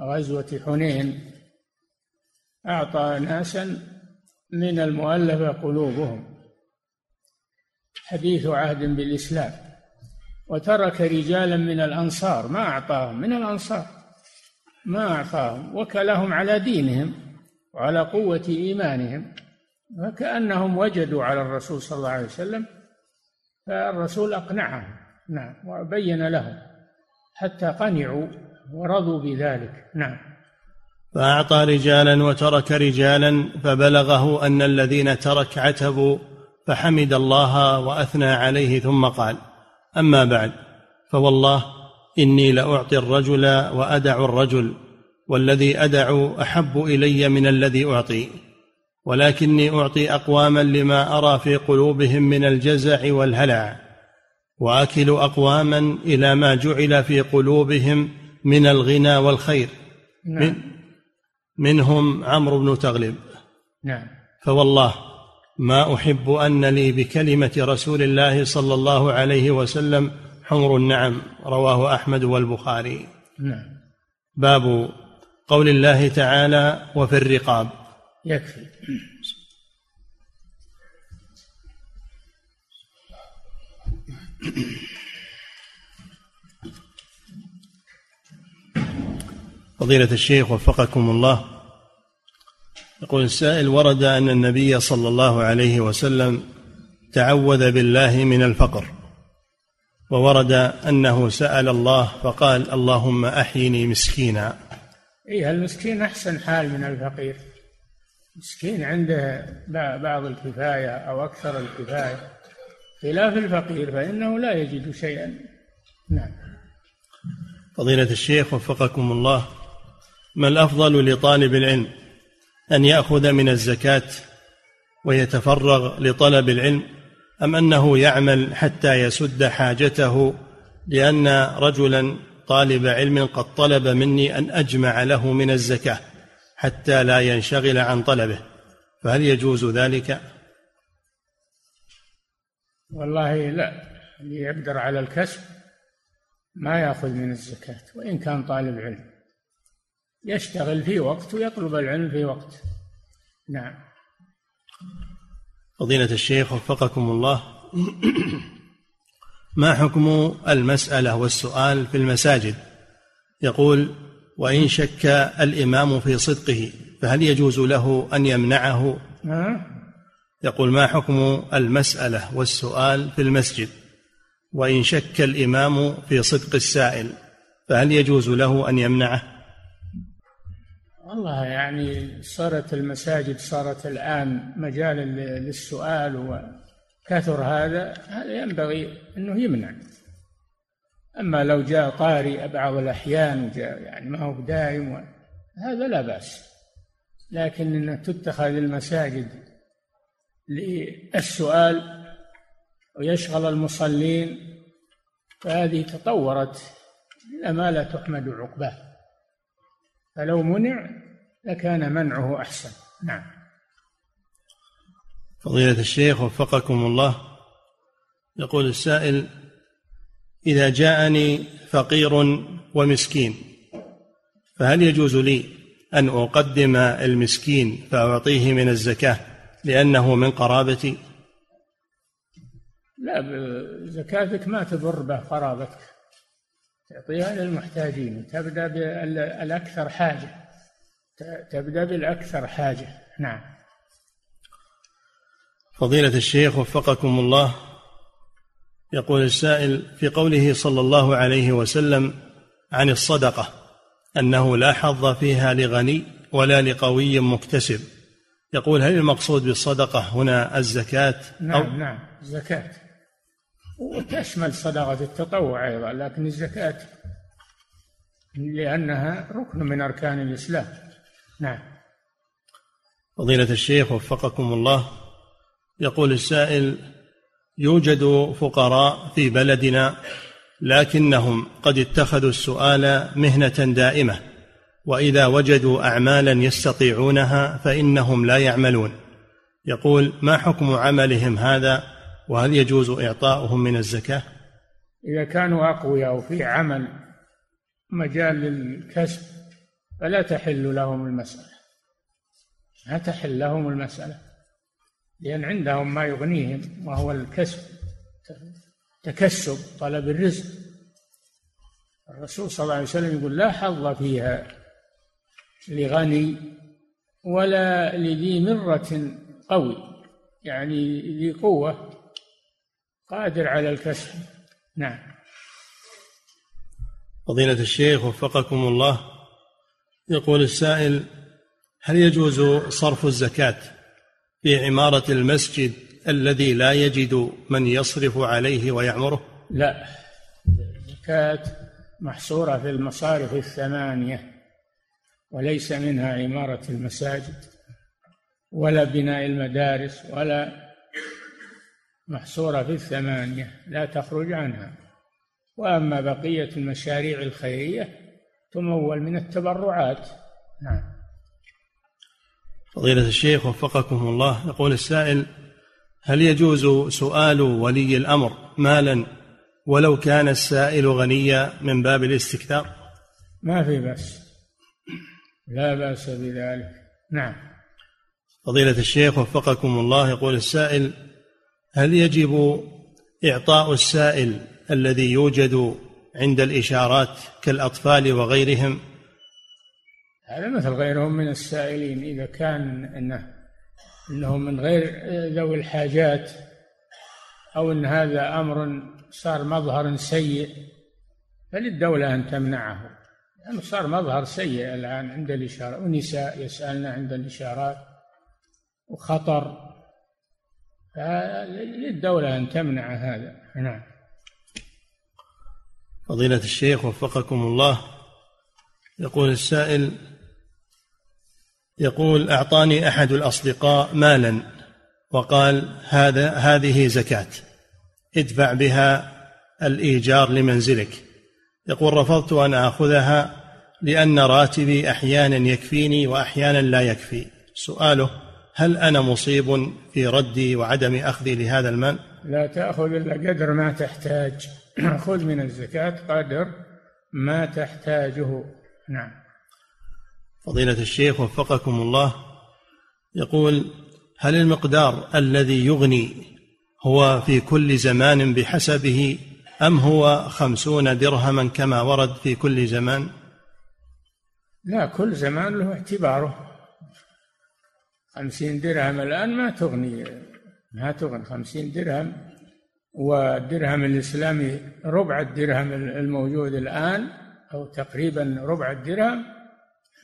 غزوة حنين أعطى ناسا من المؤلفة قلوبهم. حديث عهد بالإسلام. وترك رجالا من الأنصار ما أعطاهم من الأنصار. ما أعطاهم وكلهم على دينهم وعلى قوة إيمانهم. فكأنهم وجدوا على الرسول صلى الله عليه وسلم فالرسول أقنعهم. نعم وبين لهم حتى قنعوا ورضوا بذلك. نعم. فأعطى رجالا وترك رجالا فبلغه أن الذين ترك عتبوا فحمد الله وأثنى عليه ثم قال أما بعد فوالله إني لأعطي الرجل وأدع الرجل والذي أدع أحب إلي من الذي أعطي ولكني أعطي أقواما لما أرى في قلوبهم من الجزع والهلع وأكل أقواما إلى ما جعل في قلوبهم من الغنى والخير نعم. من منهم عمرو بن تغلب نعم فوالله ما أحب أن لي بكلمة رسول الله صلى الله عليه وسلم حمر النعم رواه أحمد والبخاري. نعم. باب قول الله تعالى وفي الرقاب يكفي. فضيلة الشيخ وفقكم الله يقول السائل ورد أن النبي صلى الله عليه وسلم تعوذ بالله من الفقر وورد أنه سأل الله فقال اللهم أحيني مسكينا. إيه المسكين أحسن حال من الفقير. مسكين عنده بعض الكفاية أو أكثر الكفاية. خلاف الفقير فإنه لا يجد شيئا. نعم. فضيلة الشيخ وفقكم الله ما الأفضل لطالب العلم؟ أن يأخذ من الزكاة ويتفرغ لطلب العلم أم أنه يعمل حتى يسد حاجته لأن رجلا طالب علم قد طلب مني أن أجمع له من الزكاة حتى لا ينشغل عن طلبه فهل يجوز ذلك؟ والله لا اللي يقدر على الكسب ما يأخذ من الزكاة وإن كان طالب علم يشتغل في وقت ويطلب العلم في وقت. نعم. فضيلة الشيخ وفقكم الله. ما حكم المسألة والسؤال في المساجد؟ يقول وإن شك الإمام في صدقه فهل يجوز له أن يمنعه؟ يقول ما حكم المسألة والسؤال في المسجد؟ وإن شك الإمام في صدق السائل فهل يجوز له أن يمنعه؟ والله يعني صارت المساجد صارت الآن مجال للسؤال وكثر هذا هذا ينبغي أنه يمنع. أما لو جاء قارئ بعض الأحيان وجاء يعني ما هو دائم هذا لا بأس. لكن أن تتخذ المساجد للسؤال ويشغل المصلين فهذه تطورت إلى ما لا تحمد عقباه. فلو منع لكان منعه أحسن. نعم. فضيلة الشيخ وفقكم الله. يقول السائل إذا جاءني فقير ومسكين فهل يجوز لي أن أقدم المسكين فأعطيه من الزكاة لأنه من قرابتي؟ لا زكاتك ما تضر به قرابتك. تعطيها للمحتاجين تبدأ بالأكثر حاجة. تبدأ بالأكثر حاجة. نعم. فضيلة الشيخ وفقكم الله يقول السائل في قوله صلى الله عليه وسلم عن الصدقة أنه لا حظ فيها لغني ولا لقوي مكتسب. يقول هل المقصود بالصدقة هنا الزكاة؟ نعم أو نعم الزكاة. وتشمل صدقة التطوع أيضا لكن الزكاة لأنها ركن من أركان الإسلام. نعم. فضيلة الشيخ وفقكم الله يقول السائل يوجد فقراء في بلدنا لكنهم قد اتخذوا السؤال مهنة دائمة وإذا وجدوا اعمالا يستطيعونها فإنهم لا يعملون. يقول ما حكم عملهم هذا وهل يجوز إعطاؤهم من الزكاة؟ إذا كانوا أقوياء وفي عمل مجال للكسب فلا تحل لهم المسألة. لا تحل لهم المسألة لأن عندهم ما يغنيهم وهو الكسب تكسب طلب الرزق. الرسول صلى الله عليه وسلم يقول لا حظ فيها لغني ولا لذي مرة قوي يعني ذي قوة. قادر على الكسب نعم. فضيلة الشيخ وفقكم الله يقول السائل هل يجوز صرف الزكاة في عمارة المسجد الذي لا يجد من يصرف عليه ويعمره؟ لا. الزكاة محصورة في المصارف الثمانية وليس منها عمارة المساجد ولا بناء المدارس ولا محصورة في الثمانية لا تخرج عنها. وأما بقية المشاريع الخيرية تمول من التبرعات. نعم. فضيلة الشيخ وفقكم الله. يقول السائل هل يجوز سؤال ولي الأمر مالا ولو كان السائل غنيا من باب الاستكثار؟ ما في بأس. لا بأس بذلك. نعم. فضيلة الشيخ وفقكم الله. يقول السائل هل يجب إعطاء السائل الذي يوجد عند الإشارات كالأطفال وغيرهم؟ هذا مثل غيرهم من السائلين إذا كان أنه أنهم من غير ذوي الحاجات أو أن هذا أمر صار مظهر سيء فللدولة أن تمنعه. لأنه يعني صار مظهر سيء الآن عند الإشارة ونساء يسألن عند الإشارات وخطر. فللدولة أن تمنع هذا. نعم. فضيلة الشيخ وفقكم الله يقول السائل يقول أعطاني أحد الأصدقاء مالا وقال هذا هذه زكاة ادفع بها الإيجار لمنزلك. يقول رفضت أن آخذها لأن راتبي أحيانا يكفيني وأحيانا لا يكفي. سؤاله هل أنا مصيب في ردي وعدم أخذي لهذا المال؟ لا تأخذ إلا قدر ما تحتاج. خذ من الزكاة قدر ما تحتاجه. نعم. فضيلة الشيخ وفقكم الله يقول هل المقدار الذي يغني هو في كل زمان بحسبه أم هو خمسون درهما كما ورد في كل زمان؟ لا كل زمان له اعتباره. خمسين درهم الآن ما تغني ما تغني. خمسين درهم والدرهم الإسلامي ربع الدرهم الموجود الآن أو تقريبا ربع الدرهم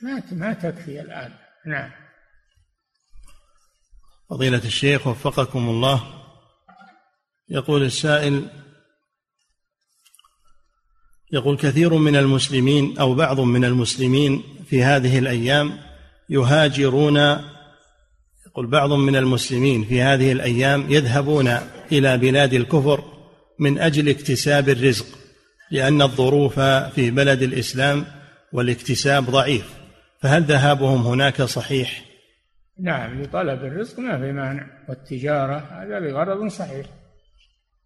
ما ما تكفي الآن. نعم. فضيلة الشيخ وفقكم الله. يقول السائل يقول كثير من المسلمين أو بعض من المسلمين في هذه الأيام يهاجرون يقول بعض من المسلمين في هذه الأيام يذهبون إلى بلاد الكفر من أجل اكتساب الرزق لأن الظروف في بلد الإسلام والاكتساب ضعيف. فهل ذهابهم هناك صحيح؟ نعم لطلب الرزق ما في مانع والتجارة هذا لغرض صحيح.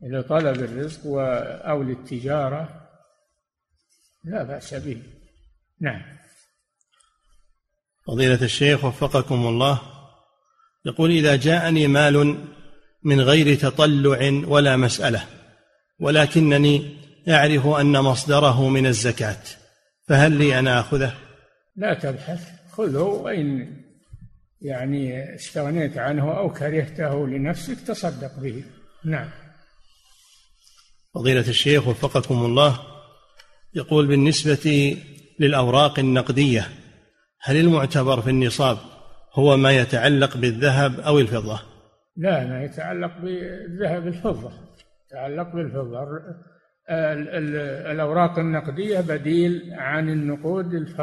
لطلب الرزق أو للتجارة لا بأس به. نعم. فضيلة الشيخ وفقكم الله. يقول إذا جاءني مال من غير تطلع ولا مسألة ولكنني أعرف أن مصدره من الزكاة فهل لي أن آخذه؟ لا تبحث خذه وإن يعني استغنيت عنه أو كرهته لنفسك تصدق به نعم فضيلة الشيخ وفقكم الله يقول بالنسبة للأوراق النقدية هل المعتبر في النصاب هو ما يتعلق بالذهب أو الفضة. لا ما يتعلق بالذهب الفضة. يتعلق بالفضة. الأوراق النقدية بديل عن النقود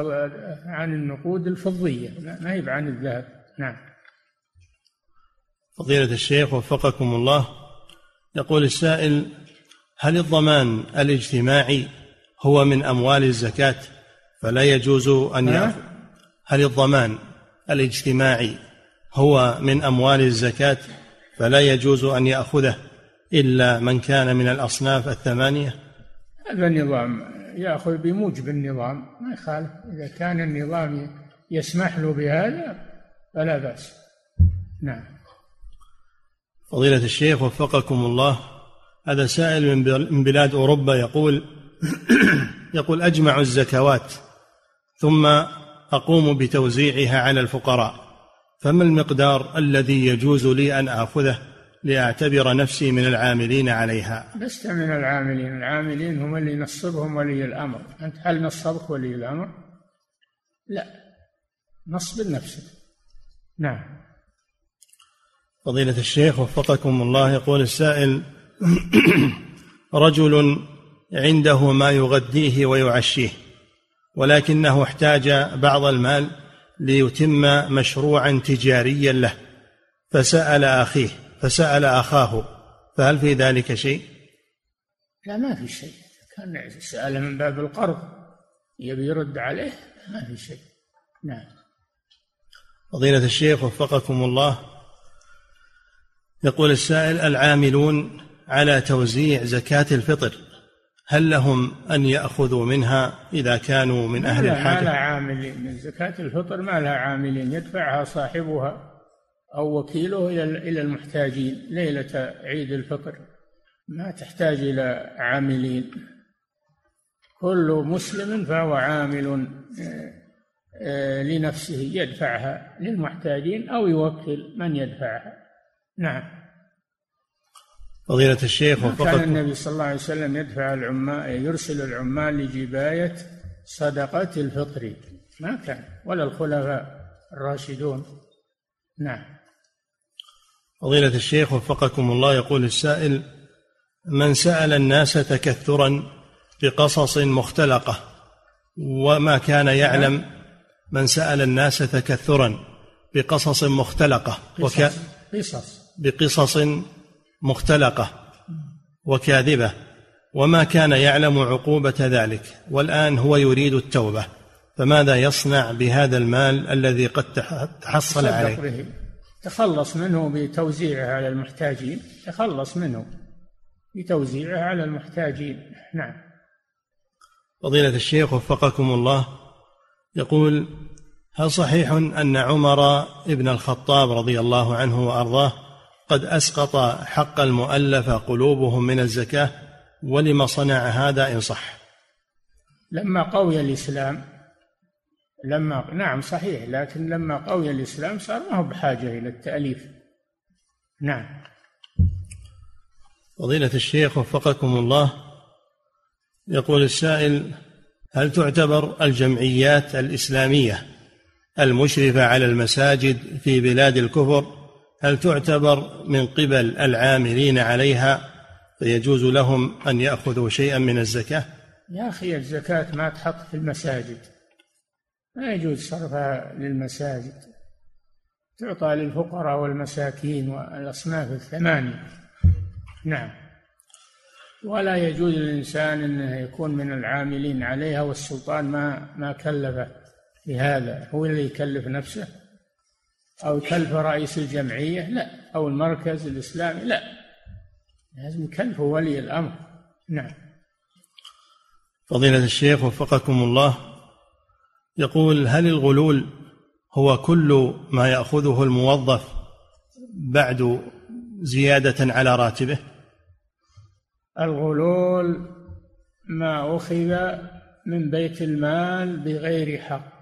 عن النقود الفضية. ما هي عن الذهب. نعم. فضيلة الشيخ وفقكم الله. يقول السائل هل الضمان الاجتماعي هو من أموال الزكاة؟ فلا يجوز أن يأخذ هل الضمان الاجتماعي هو من أموال الزكاة فلا يجوز أن يأخذه إلا من كان من الأصناف الثمانية. هذا النظام يأخذ بموجب النظام ما يخالف. إذا كان النظام يسمح له بهذا فلا بأس. نعم. فضيلة الشيخ وفقكم الله. هذا سائل من بلاد أوروبا يقول يقول أجمع الزكوات ثم أقوم بتوزيعها على الفقراء. فما المقدار الذي يجوز لي أن آخذه لأعتبر نفسي من العاملين عليها؟ لست من العاملين. العاملين هم اللي نصبهم ولي الأمر. أنت هل نصبك ولي الأمر؟ لا. نصب نفسك نعم. فضيلة الشيخ وفقكم الله يقول السائل رجل عنده ما يغديه ويعشيه. ولكنه احتاج بعض المال ليتم مشروعا تجاريا له. فسأل أخيه فسأل أخاه فهل في ذلك شيء؟ لا ما في شيء. كان سأل من باب القرض يبي يرد عليه ما في شيء. نعم. فضيلة الشيخ وفقكم الله. يقول السائل العاملون على توزيع زكاة الفطر. هل لهم أن يأخذوا منها إذا كانوا من أهل الحاجة ما لها عاملين. من زكاة الفطر ما لها عاملين. يدفعها صاحبها أو وكيله إلى إلى المحتاجين ليلة عيد الفطر. ما تحتاج إلى عاملين. كل مسلم فهو عامل آه، آه، لنفسه. يدفعها للمحتاجين أو يوكل من يدفعها. نعم. فضيلة الشيخ وفقكم كان النبي صلى الله عليه وسلم يدفع العمال يرسل العمال لجباية صدقة الفطر. ما كان ولا الخلفاء الراشدون. نعم. فضيلة الشيخ وفقكم الله يقول السائل من سأل الناس تكثرا بقصص مختلقة وما كان يعلم من سأل الناس تكثرا بقصص مختلقة وكان قصص. بقصص مختلقة وكاذبة وما كان يعلم عقوبة ذلك والآن هو يريد التوبة. فماذا يصنع بهذا المال الذي قد تحصل عليه؟ به. تخلص منه بتوزيعه على المحتاجين. تخلص منه بتوزيعه على المحتاجين. نعم. فضيلة الشيخ وفقكم الله يقول هل صحيح أن عمر بن الخطاب رضي الله عنه وأرضاه قد أسقط حق المؤلفه قلوبهم من الزكاة ولم صنع هذا إن صح؟ لما قوي الإسلام لما نعم صحيح لكن لما قوي الإسلام صار ما هو بحاجة إلى التأليف. نعم. فضيلة الشيخ وفقكم الله يقول السائل هل تعتبر الجمعيات الإسلامية المشرفة على المساجد في بلاد الكفر هل تعتبر من قبل العاملين عليها فيجوز لهم أن يأخذوا شيئا من الزكاة؟ يا أخي الزكاة ما تحط في المساجد. ما يجوز صرفها للمساجد. تعطى للفقراء والمساكين والأصناف الثمانية. نعم. ولا يجوز للإنسان إنه يكون من العاملين عليها والسلطان ما ما كلفه بهذا هو اللي يكلف نفسه. أو كلف رئيس الجمعية لا. أو المركز الإسلامي لا. لازم كلف ولي الأمر. نعم. فضيلة الشيخ وفقكم الله يقول هل الغلول هو كل ما يأخذه الموظف بعد زيادة على راتبه؟ الغلول ما أخذ من بيت المال بغير حق.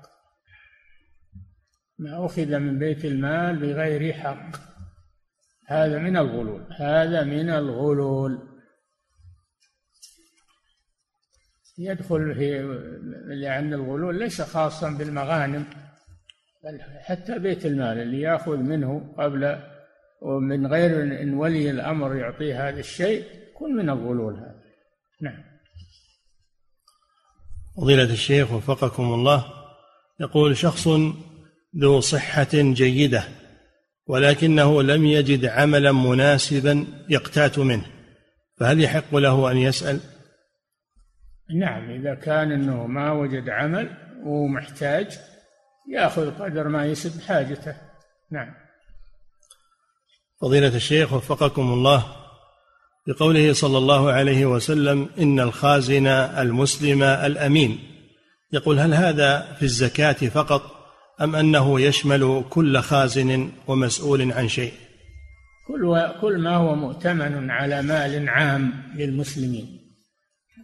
ما أخذ من بيت المال بغير حق. هذا من الغلول. هذا من الغلول. يدخل في لأن الغلول ليس خاصا بالمغانم بل حتى بيت المال اللي يأخذ منه قبل ومن غير أن ولي الأمر يعطيه هذا الشيء يكون من الغلول هذا. نعم. فضيلة الشيخ وفقكم الله يقول شخص ذو صحة جيدة ولكنه لم يجد عملا مناسبا يقتات منه فهل يحق له أن يسأل؟ نعم إذا كان أنه ما وجد عمل ومحتاج يأخذ قدر ما يسد حاجته نعم فضيلة الشيخ وفقكم الله بقوله صلى الله عليه وسلم إن الخازن المسلم الأمين يقول هل هذا في الزكاة فقط أم أنه يشمل كل خازن ومسؤول عن شيء؟ كل كل ما هو مؤتمن على مال عام للمسلمين.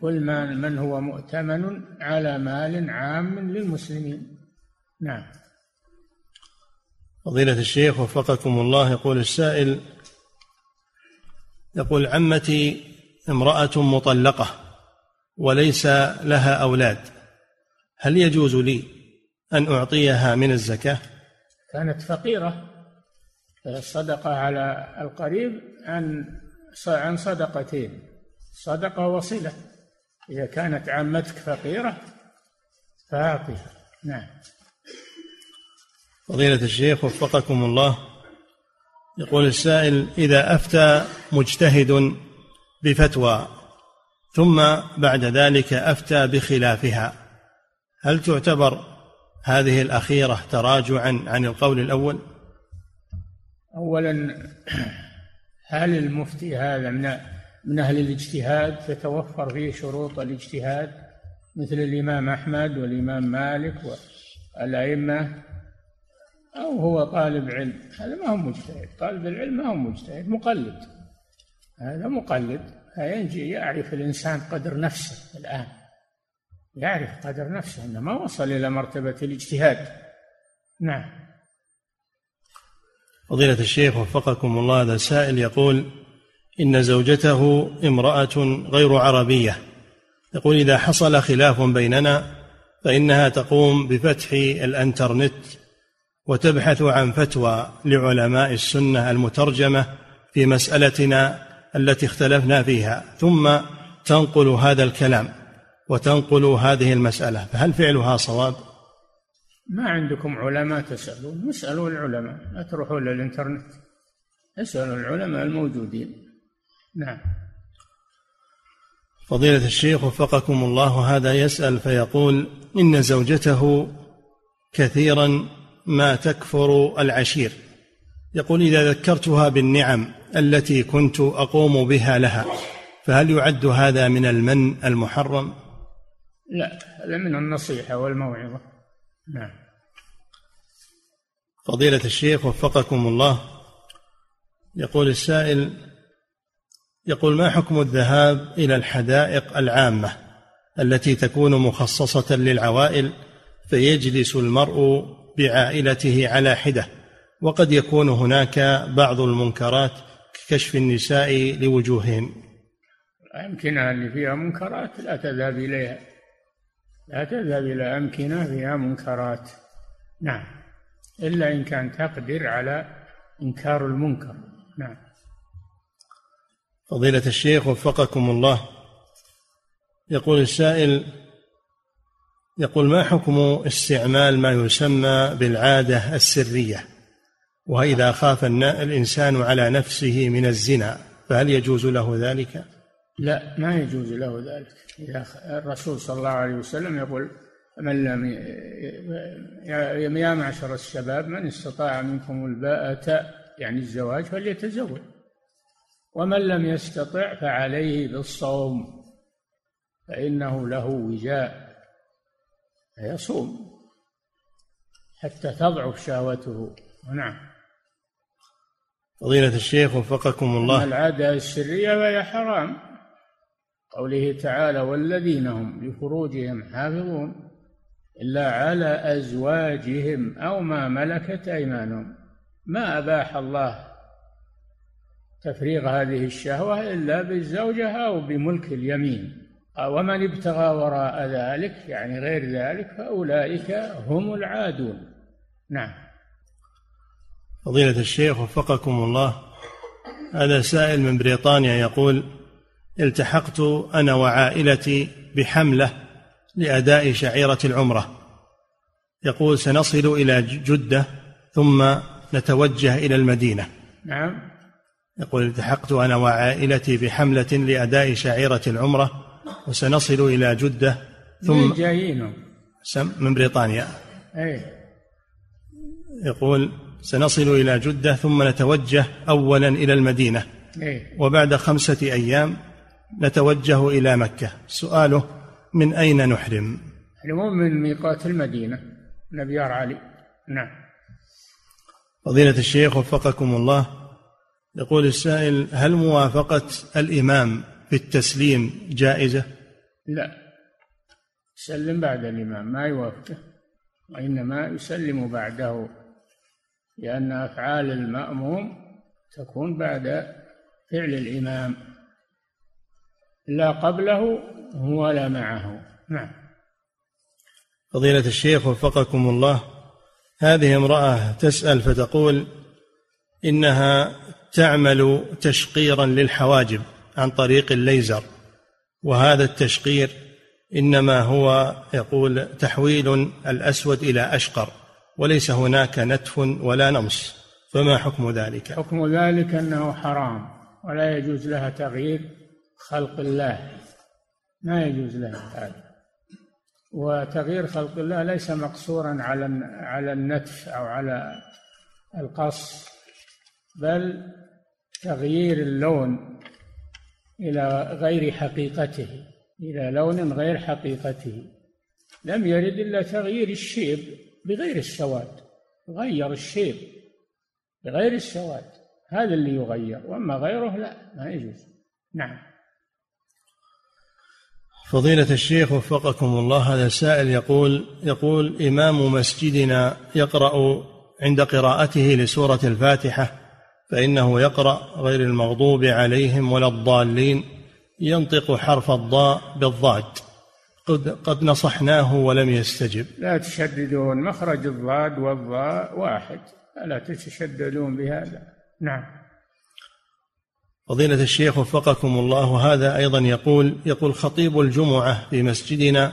كل ما من هو مؤتمن على مال عام للمسلمين. نعم. فضيلة الشيخ وفقكم الله يقول السائل يقول عمتي امرأة مطلقة وليس لها أولاد. هل يجوز لي أن أعطيها من الزكاة؟ كانت فقيرة الصدقة على القريب عن عن صدقتين. صدقة وصلة. إذا كانت عمتك فقيرة فأعطها نعم. فضيلة الشيخ وفقكم الله. يقول السائل إذا أفتى مجتهد بفتوى ثم بعد ذلك أفتى بخلافها هل تعتبر هذه الأخيرة تراجعا عن القول الأول؟ أولا هل المفتي هذا من من أهل الاجتهاد تتوفر فيه شروط الاجتهاد؟ مثل الإمام أحمد والإمام مالك والأئمة أو هو طالب علم. هذا ما هو مجتهد. طالب العلم ما هو مجتهد مقلد. هذا مقلد. ينجي يعرف الإنسان قدر نفسه الآن. يعرف قدر نفسه أنه ما وصل إلى مرتبة الاجتهاد. نعم. فضيلة الشيخ وفقكم الله هذا سائل يقول إن زوجته امرأة غير عربية. يقول إذا حصل خلاف بيننا فإنها تقوم بفتح الإنترنت وتبحث عن فتوى لعلماء السنة المترجمة في مسألتنا التي اختلفنا فيها ثم تنقل هذا الكلام. وتنقل هذه المسألة فهل فعلها صواب؟ ما عندكم علماء تسألون اسألوا العلماء لا تروحوا للانترنت اسألوا العلماء الموجودين. نعم. فضيلة الشيخ وفقكم الله هذا يسأل فيقول إن زوجته كثيرا ما تكفر العشير. يقول إذا ذكرتها بالنعم التي كنت أقوم بها لها فهل يعد هذا من المن المحرم؟ لا هذا من النصيحة والموعظة. نعم. فضيلة الشيخ وفقكم الله. يقول السائل يقول ما حكم الذهاب إلى الحدائق العامة التي تكون مخصصة للعوائل فيجلس المرء بعائلته على حدة؟ وقد يكون هناك بعض المنكرات ككشف النساء لوجوههن. الأمكنة اللي فيها منكرات لا تذهب إليها. لا تذهب إلى أمكنة فيها منكرات. نعم. إلا إن كان تقدر على إنكار المنكر. نعم. فضيلة الشيخ وفقكم الله. يقول السائل يقول ما حكم استعمال ما يسمى بالعادة السرية؟ وإذا خاف الإنسان على نفسه من الزنا فهل يجوز له ذلك؟ لا ما يجوز له ذلك. الرسول صلى الله عليه وسلم يقول من لم يا معشر الشباب من استطاع منكم الباءة يعني الزواج فليتزوج. ومن لم يستطع فعليه بالصوم فإنه له وجاء يصوم حتى تضعف شهوته. نعم. فضيلة الشيخ وفقكم الله. العادة السرية فهي حرام. قوله تعالى والذين هم لفروجهم حافظون إلا على أزواجهم أو ما ملكت أيمانهم. ما أباح الله تفريغ هذه الشهوة إلا بالزوجة أو بملك اليمين. ومن ابتغى وراء ذلك يعني غير ذلك فأولئك هم العادون. نعم. فضيلة الشيخ وفقكم الله هذا سائل من بريطانيا يقول التحقت أنا وعائلتي بحملة لأداء شعيرة العمرة. يقول سنصل إلى جدة ثم نتوجه إلى المدينة. نعم. يقول التحقت أنا وعائلتي بحملة لأداء شعيرة العمرة وسنصل إلى جدة ثم جايين؟ من بريطانيا. أي يقول سنصل إلى جدة ثم نتوجه أولا إلى المدينة. إيه؟ وبعد خمسة أيام نتوجه إلى مكة. سؤاله من أين نحرم؟ نحرم من ميقات المدينة نبيار علي. نعم. فضيلة الشيخ وفقكم الله. يقول السائل هل موافقة الإمام في التسليم جائزة؟ لا. يسلم بعد الإمام ما يوافقه. وإنما يسلم بعده لأن أفعال المأموم تكون بعد فعل الإمام. لا قبله ولا معه. نعم. فضيلة الشيخ وفقكم الله هذه امرأة تسأل فتقول إنها تعمل تشقيرا للحواجب عن طريق الليزر وهذا التشقير إنما هو يقول تحويل الأسود إلى أشقر وليس هناك نتف ولا نمص فما حكم ذلك؟ حكم ذلك أنه حرام ولا يجوز لها تغيير خلق الله. ما يجوز لها هذا. وتغيير خلق الله ليس مقصورا على على النتف أو على القص بل تغيير اللون إلى غير حقيقته إلى لون غير حقيقته. لم يرد إلا تغيير الشيب بغير السواد. غير الشيب بغير السواد. هذا اللي يغير وأما غيره لا ما يجوز. نعم. فضيلة الشيخ وفقكم الله هذا سائل يقول يقول إمام مسجدنا يقرأ عند قراءته لسورة الفاتحة فإنه يقرأ غير المغضوب عليهم ولا الضالين ينطق حرف الضاء بالضاد. قد, قد نصحناه ولم يستجب. لا تشددون مخرج الضاد والضاء واحد لا تتشددون بهذا؟ نعم. فضيلة الشيخ وفقكم الله. هذا أيضا يقول يقول خطيب الجمعة في مسجدنا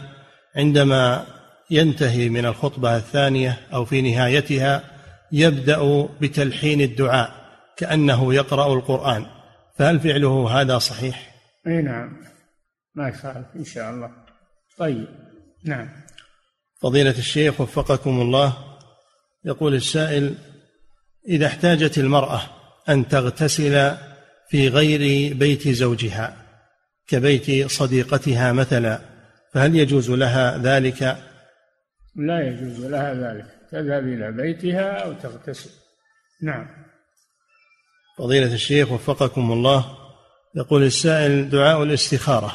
عندما ينتهي من الخطبة الثانية أو في نهايتها يبدأ بتلحين الدعاء كأنه يقرأ القرآن. فهل فعله هذا صحيح؟ أي نعم. ما يخالف إن شاء الله. طيب. نعم. فضيلة الشيخ وفقكم الله. يقول السائل إذا احتاجت المرأة أن تغتسل في غير بيت زوجها كبيت صديقتها مثلا فهل يجوز لها ذلك؟ لا يجوز لها ذلك تذهب إلى بيتها أو تغتسل. نعم. فضيلة الشيخ وفقكم الله يقول السائل دعاء الاستخارة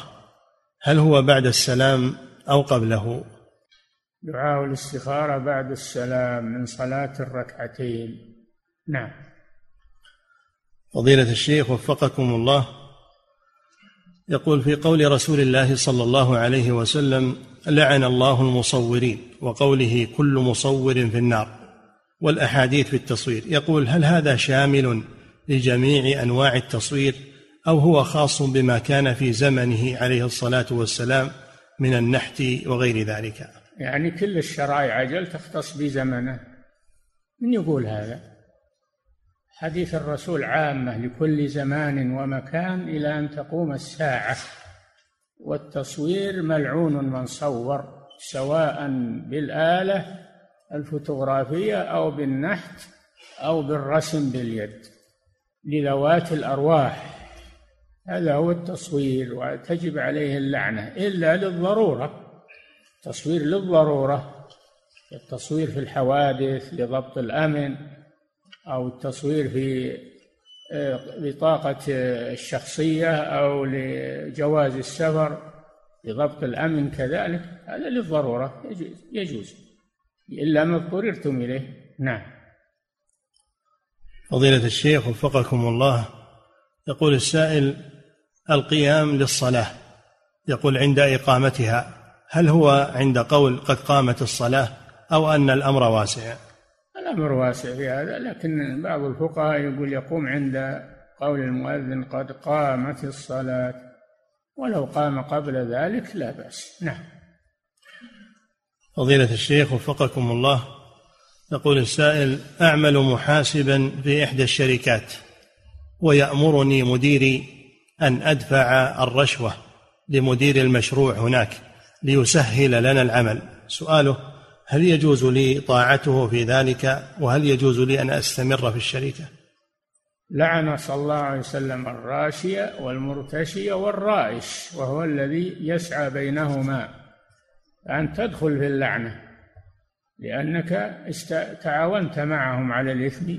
هل هو بعد السلام أو قبله؟ دعاء الاستخارة بعد السلام من صلاة الركعتين. نعم. فضيلة الشيخ وفقكم الله. يقول في قول رسول الله صلى الله عليه وسلم لعن الله المصورين وقوله كل مصور في النار والأحاديث في التصوير. يقول هل هذا شامل لجميع أنواع التصوير أو هو خاص بما كان في زمنه عليه الصلاة والسلام من النحت وغير ذلك؟ يعني كل الشرائع أجل تختص بزمنه. من يقول هذا؟ حديث الرسول عامة لكل زمان ومكان إلى أن تقوم الساعة والتصوير ملعون من صور سواء بالآلة الفوتوغرافية أو بالنحت أو بالرسم باليد لذوات الأرواح. هذا هو التصوير وتجب عليه اللعنة. إلا للضرورة تصوير للضرورة التصوير في الحوادث لضبط الأمن أو التصوير في آه، بطاقة الشخصية أو لجواز السفر لضبط الأمن كذلك هذا للضرورة يجوز. إلا ما اضطررتم إليه. نعم. فضيلة الشيخ وفقكم الله يقول السائل القيام للصلاة. يقول عند إقامتها. هل هو عند قول قد قامت الصلاة أو أن الأمر واسع؟ الأمر واسع في هذا لكن بعض الفقهاء يقول يقوم عند قول المؤذن قد قامت الصلاة ولو قام قبل ذلك لا بأس. نعم. فضيلة الشيخ وفقكم الله يقول السائل أعمل محاسبا في إحدى الشركات ويأمرني مديري أن أدفع الرشوة لمدير المشروع هناك ليسهل لنا العمل. سؤاله هل يجوز لي طاعته في ذلك؟ وهل يجوز لي أن أستمر في الشركة؟ لعن صلى الله عليه وسلم الراشية والمرتشية والرائش وهو الذي يسعى بينهما أن تدخل في اللعنة لأنك تعاونت معهم على الإثم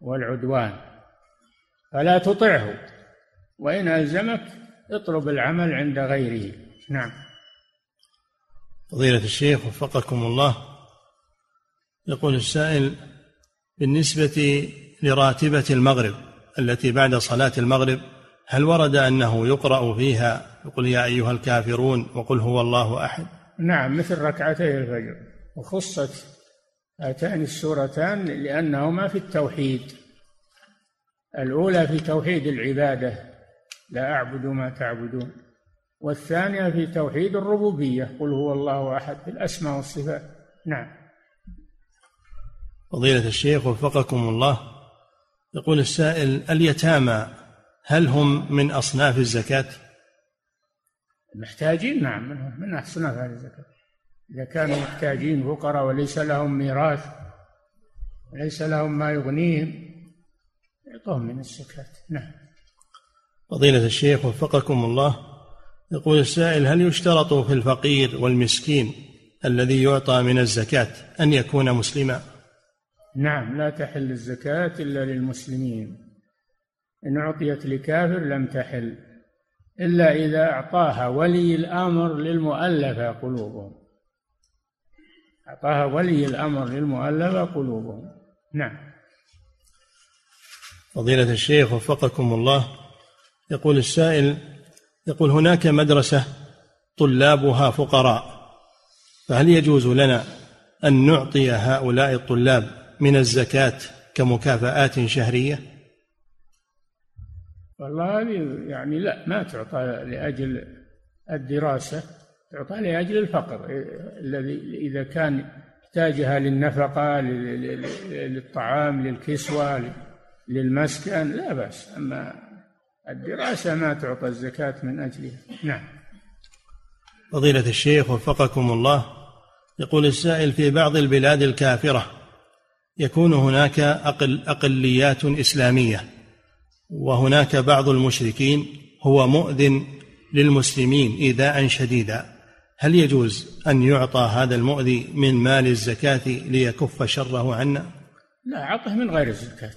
والعدوان. فلا تطعه وإن ألزمك اطلب العمل عند غيره. نعم. فضيلة الشيخ وفقكم الله يقول السائل بالنسبة لراتبة المغرب التي بعد صلاة المغرب هل ورد أنه يقرأ فيها؟ يقول يا أيها الكافرون وقل هو الله أحد. نعم مثل ركعتي الفجر. وخصت هاتان السورتان لأنهما في التوحيد. الأولى في توحيد العبادة لا أعبد ما تعبدون. والثانية في توحيد الربوبية قل هو الله أحد في الأسماء والصفات. نعم. فضيلة الشيخ وفقكم الله يقول السائل اليتامى هل هم من أصناف الزكاة؟ محتاجين نعم من أصناف هذه الزكاة؟ إذا كانوا محتاجين فقراء وليس لهم ميراث وليس لهم ما يغنيهم يعطوهم من الزكاة. نعم. فضيلة الشيخ وفقكم الله يقول السائل هل يشترط في الفقير والمسكين الذي يعطى من الزكاة أن يكون مسلما؟ نعم لا تحل الزكاة إلا للمسلمين. إن أعطيت لكافر لم تحل إلا إذا أعطاها ولي الأمر للمؤلفة قلوبهم. أعطاها ولي الأمر للمؤلفة قلوبهم. نعم. فضيلة الشيخ وفقكم الله. يقول السائل يقول هناك مدرسة طلابها فقراء فهل يجوز لنا أن نعطي هؤلاء الطلاب من الزكاة كمكافآت شهرية؟ والله هذه يعني لا ما تعطى لأجل الدراسة تعطى لأجل الفقر الذي إذا كان يحتاجها للنفقة للطعام للكسوة للمسكن لا بأس أما الدراسة ما تعطى الزكاة من أجلها. نعم. فضيلة الشيخ وفقكم الله يقول السائل في بعض البلاد الكافرة يكون هناك أقل أقليات إسلامية وهناك بعض المشركين هو مؤذن للمسلمين إيذاء شديدا. هل يجوز أن يعطى هذا المؤذي من مال الزكاة ليكف شره عنا؟ لا أعطه من غير الزكاة.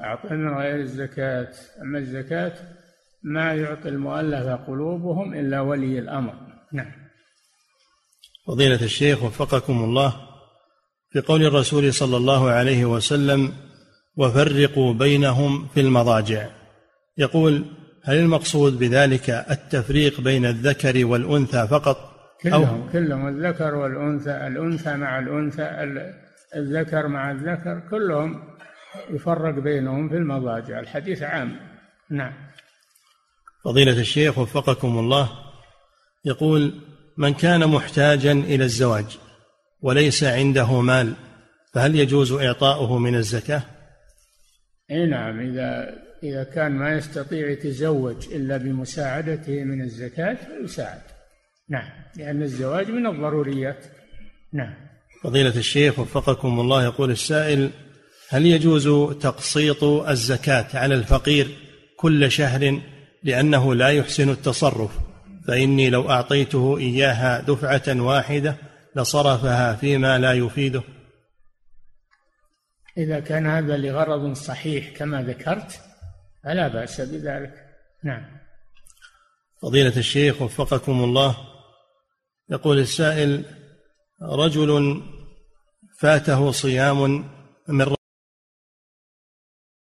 أعطه من غير الزكاة. أما الزكاة ما يعطي المؤلفة قلوبهم إلا ولي الأمر. نعم. فضيلة الشيخ وفقكم الله في قول الرسول صلى الله عليه وسلم وفرقوا بينهم في المضاجع يقول هل المقصود بذلك التفريق بين الذكر والأنثى فقط؟ كلهم أو كلهم الذكر والأنثى الأنثى مع الأنثى الذكر مع الذكر كلهم يفرق بينهم في المضاجع. الحديث عام. نعم. فضيلة الشيخ وفقكم الله يقول من كان محتاجا إلى الزواج وليس عنده مال فهل يجوز إعطاؤه من الزكاة؟ إي نعم. إذا إذا كان ما يستطيع يتزوج إلا بمساعدته من الزكاة فيساعد نعم. لأن الزواج من الضروريات. نعم. فضيلة الشيخ وفقكم الله يقول السائل هل يجوز تقسيط الزكاة على الفقير كل شهر لأنه لا يحسن التصرف؟ فإني لو أعطيته إياها دفعة واحدة لصرفها فيما لا يفيده. إذا كان هذا لغرض صحيح كما ذكرت فلا بأس بذلك. نعم. فضيلة الشيخ وفقكم الله يقول السائل رجل فاته صيام من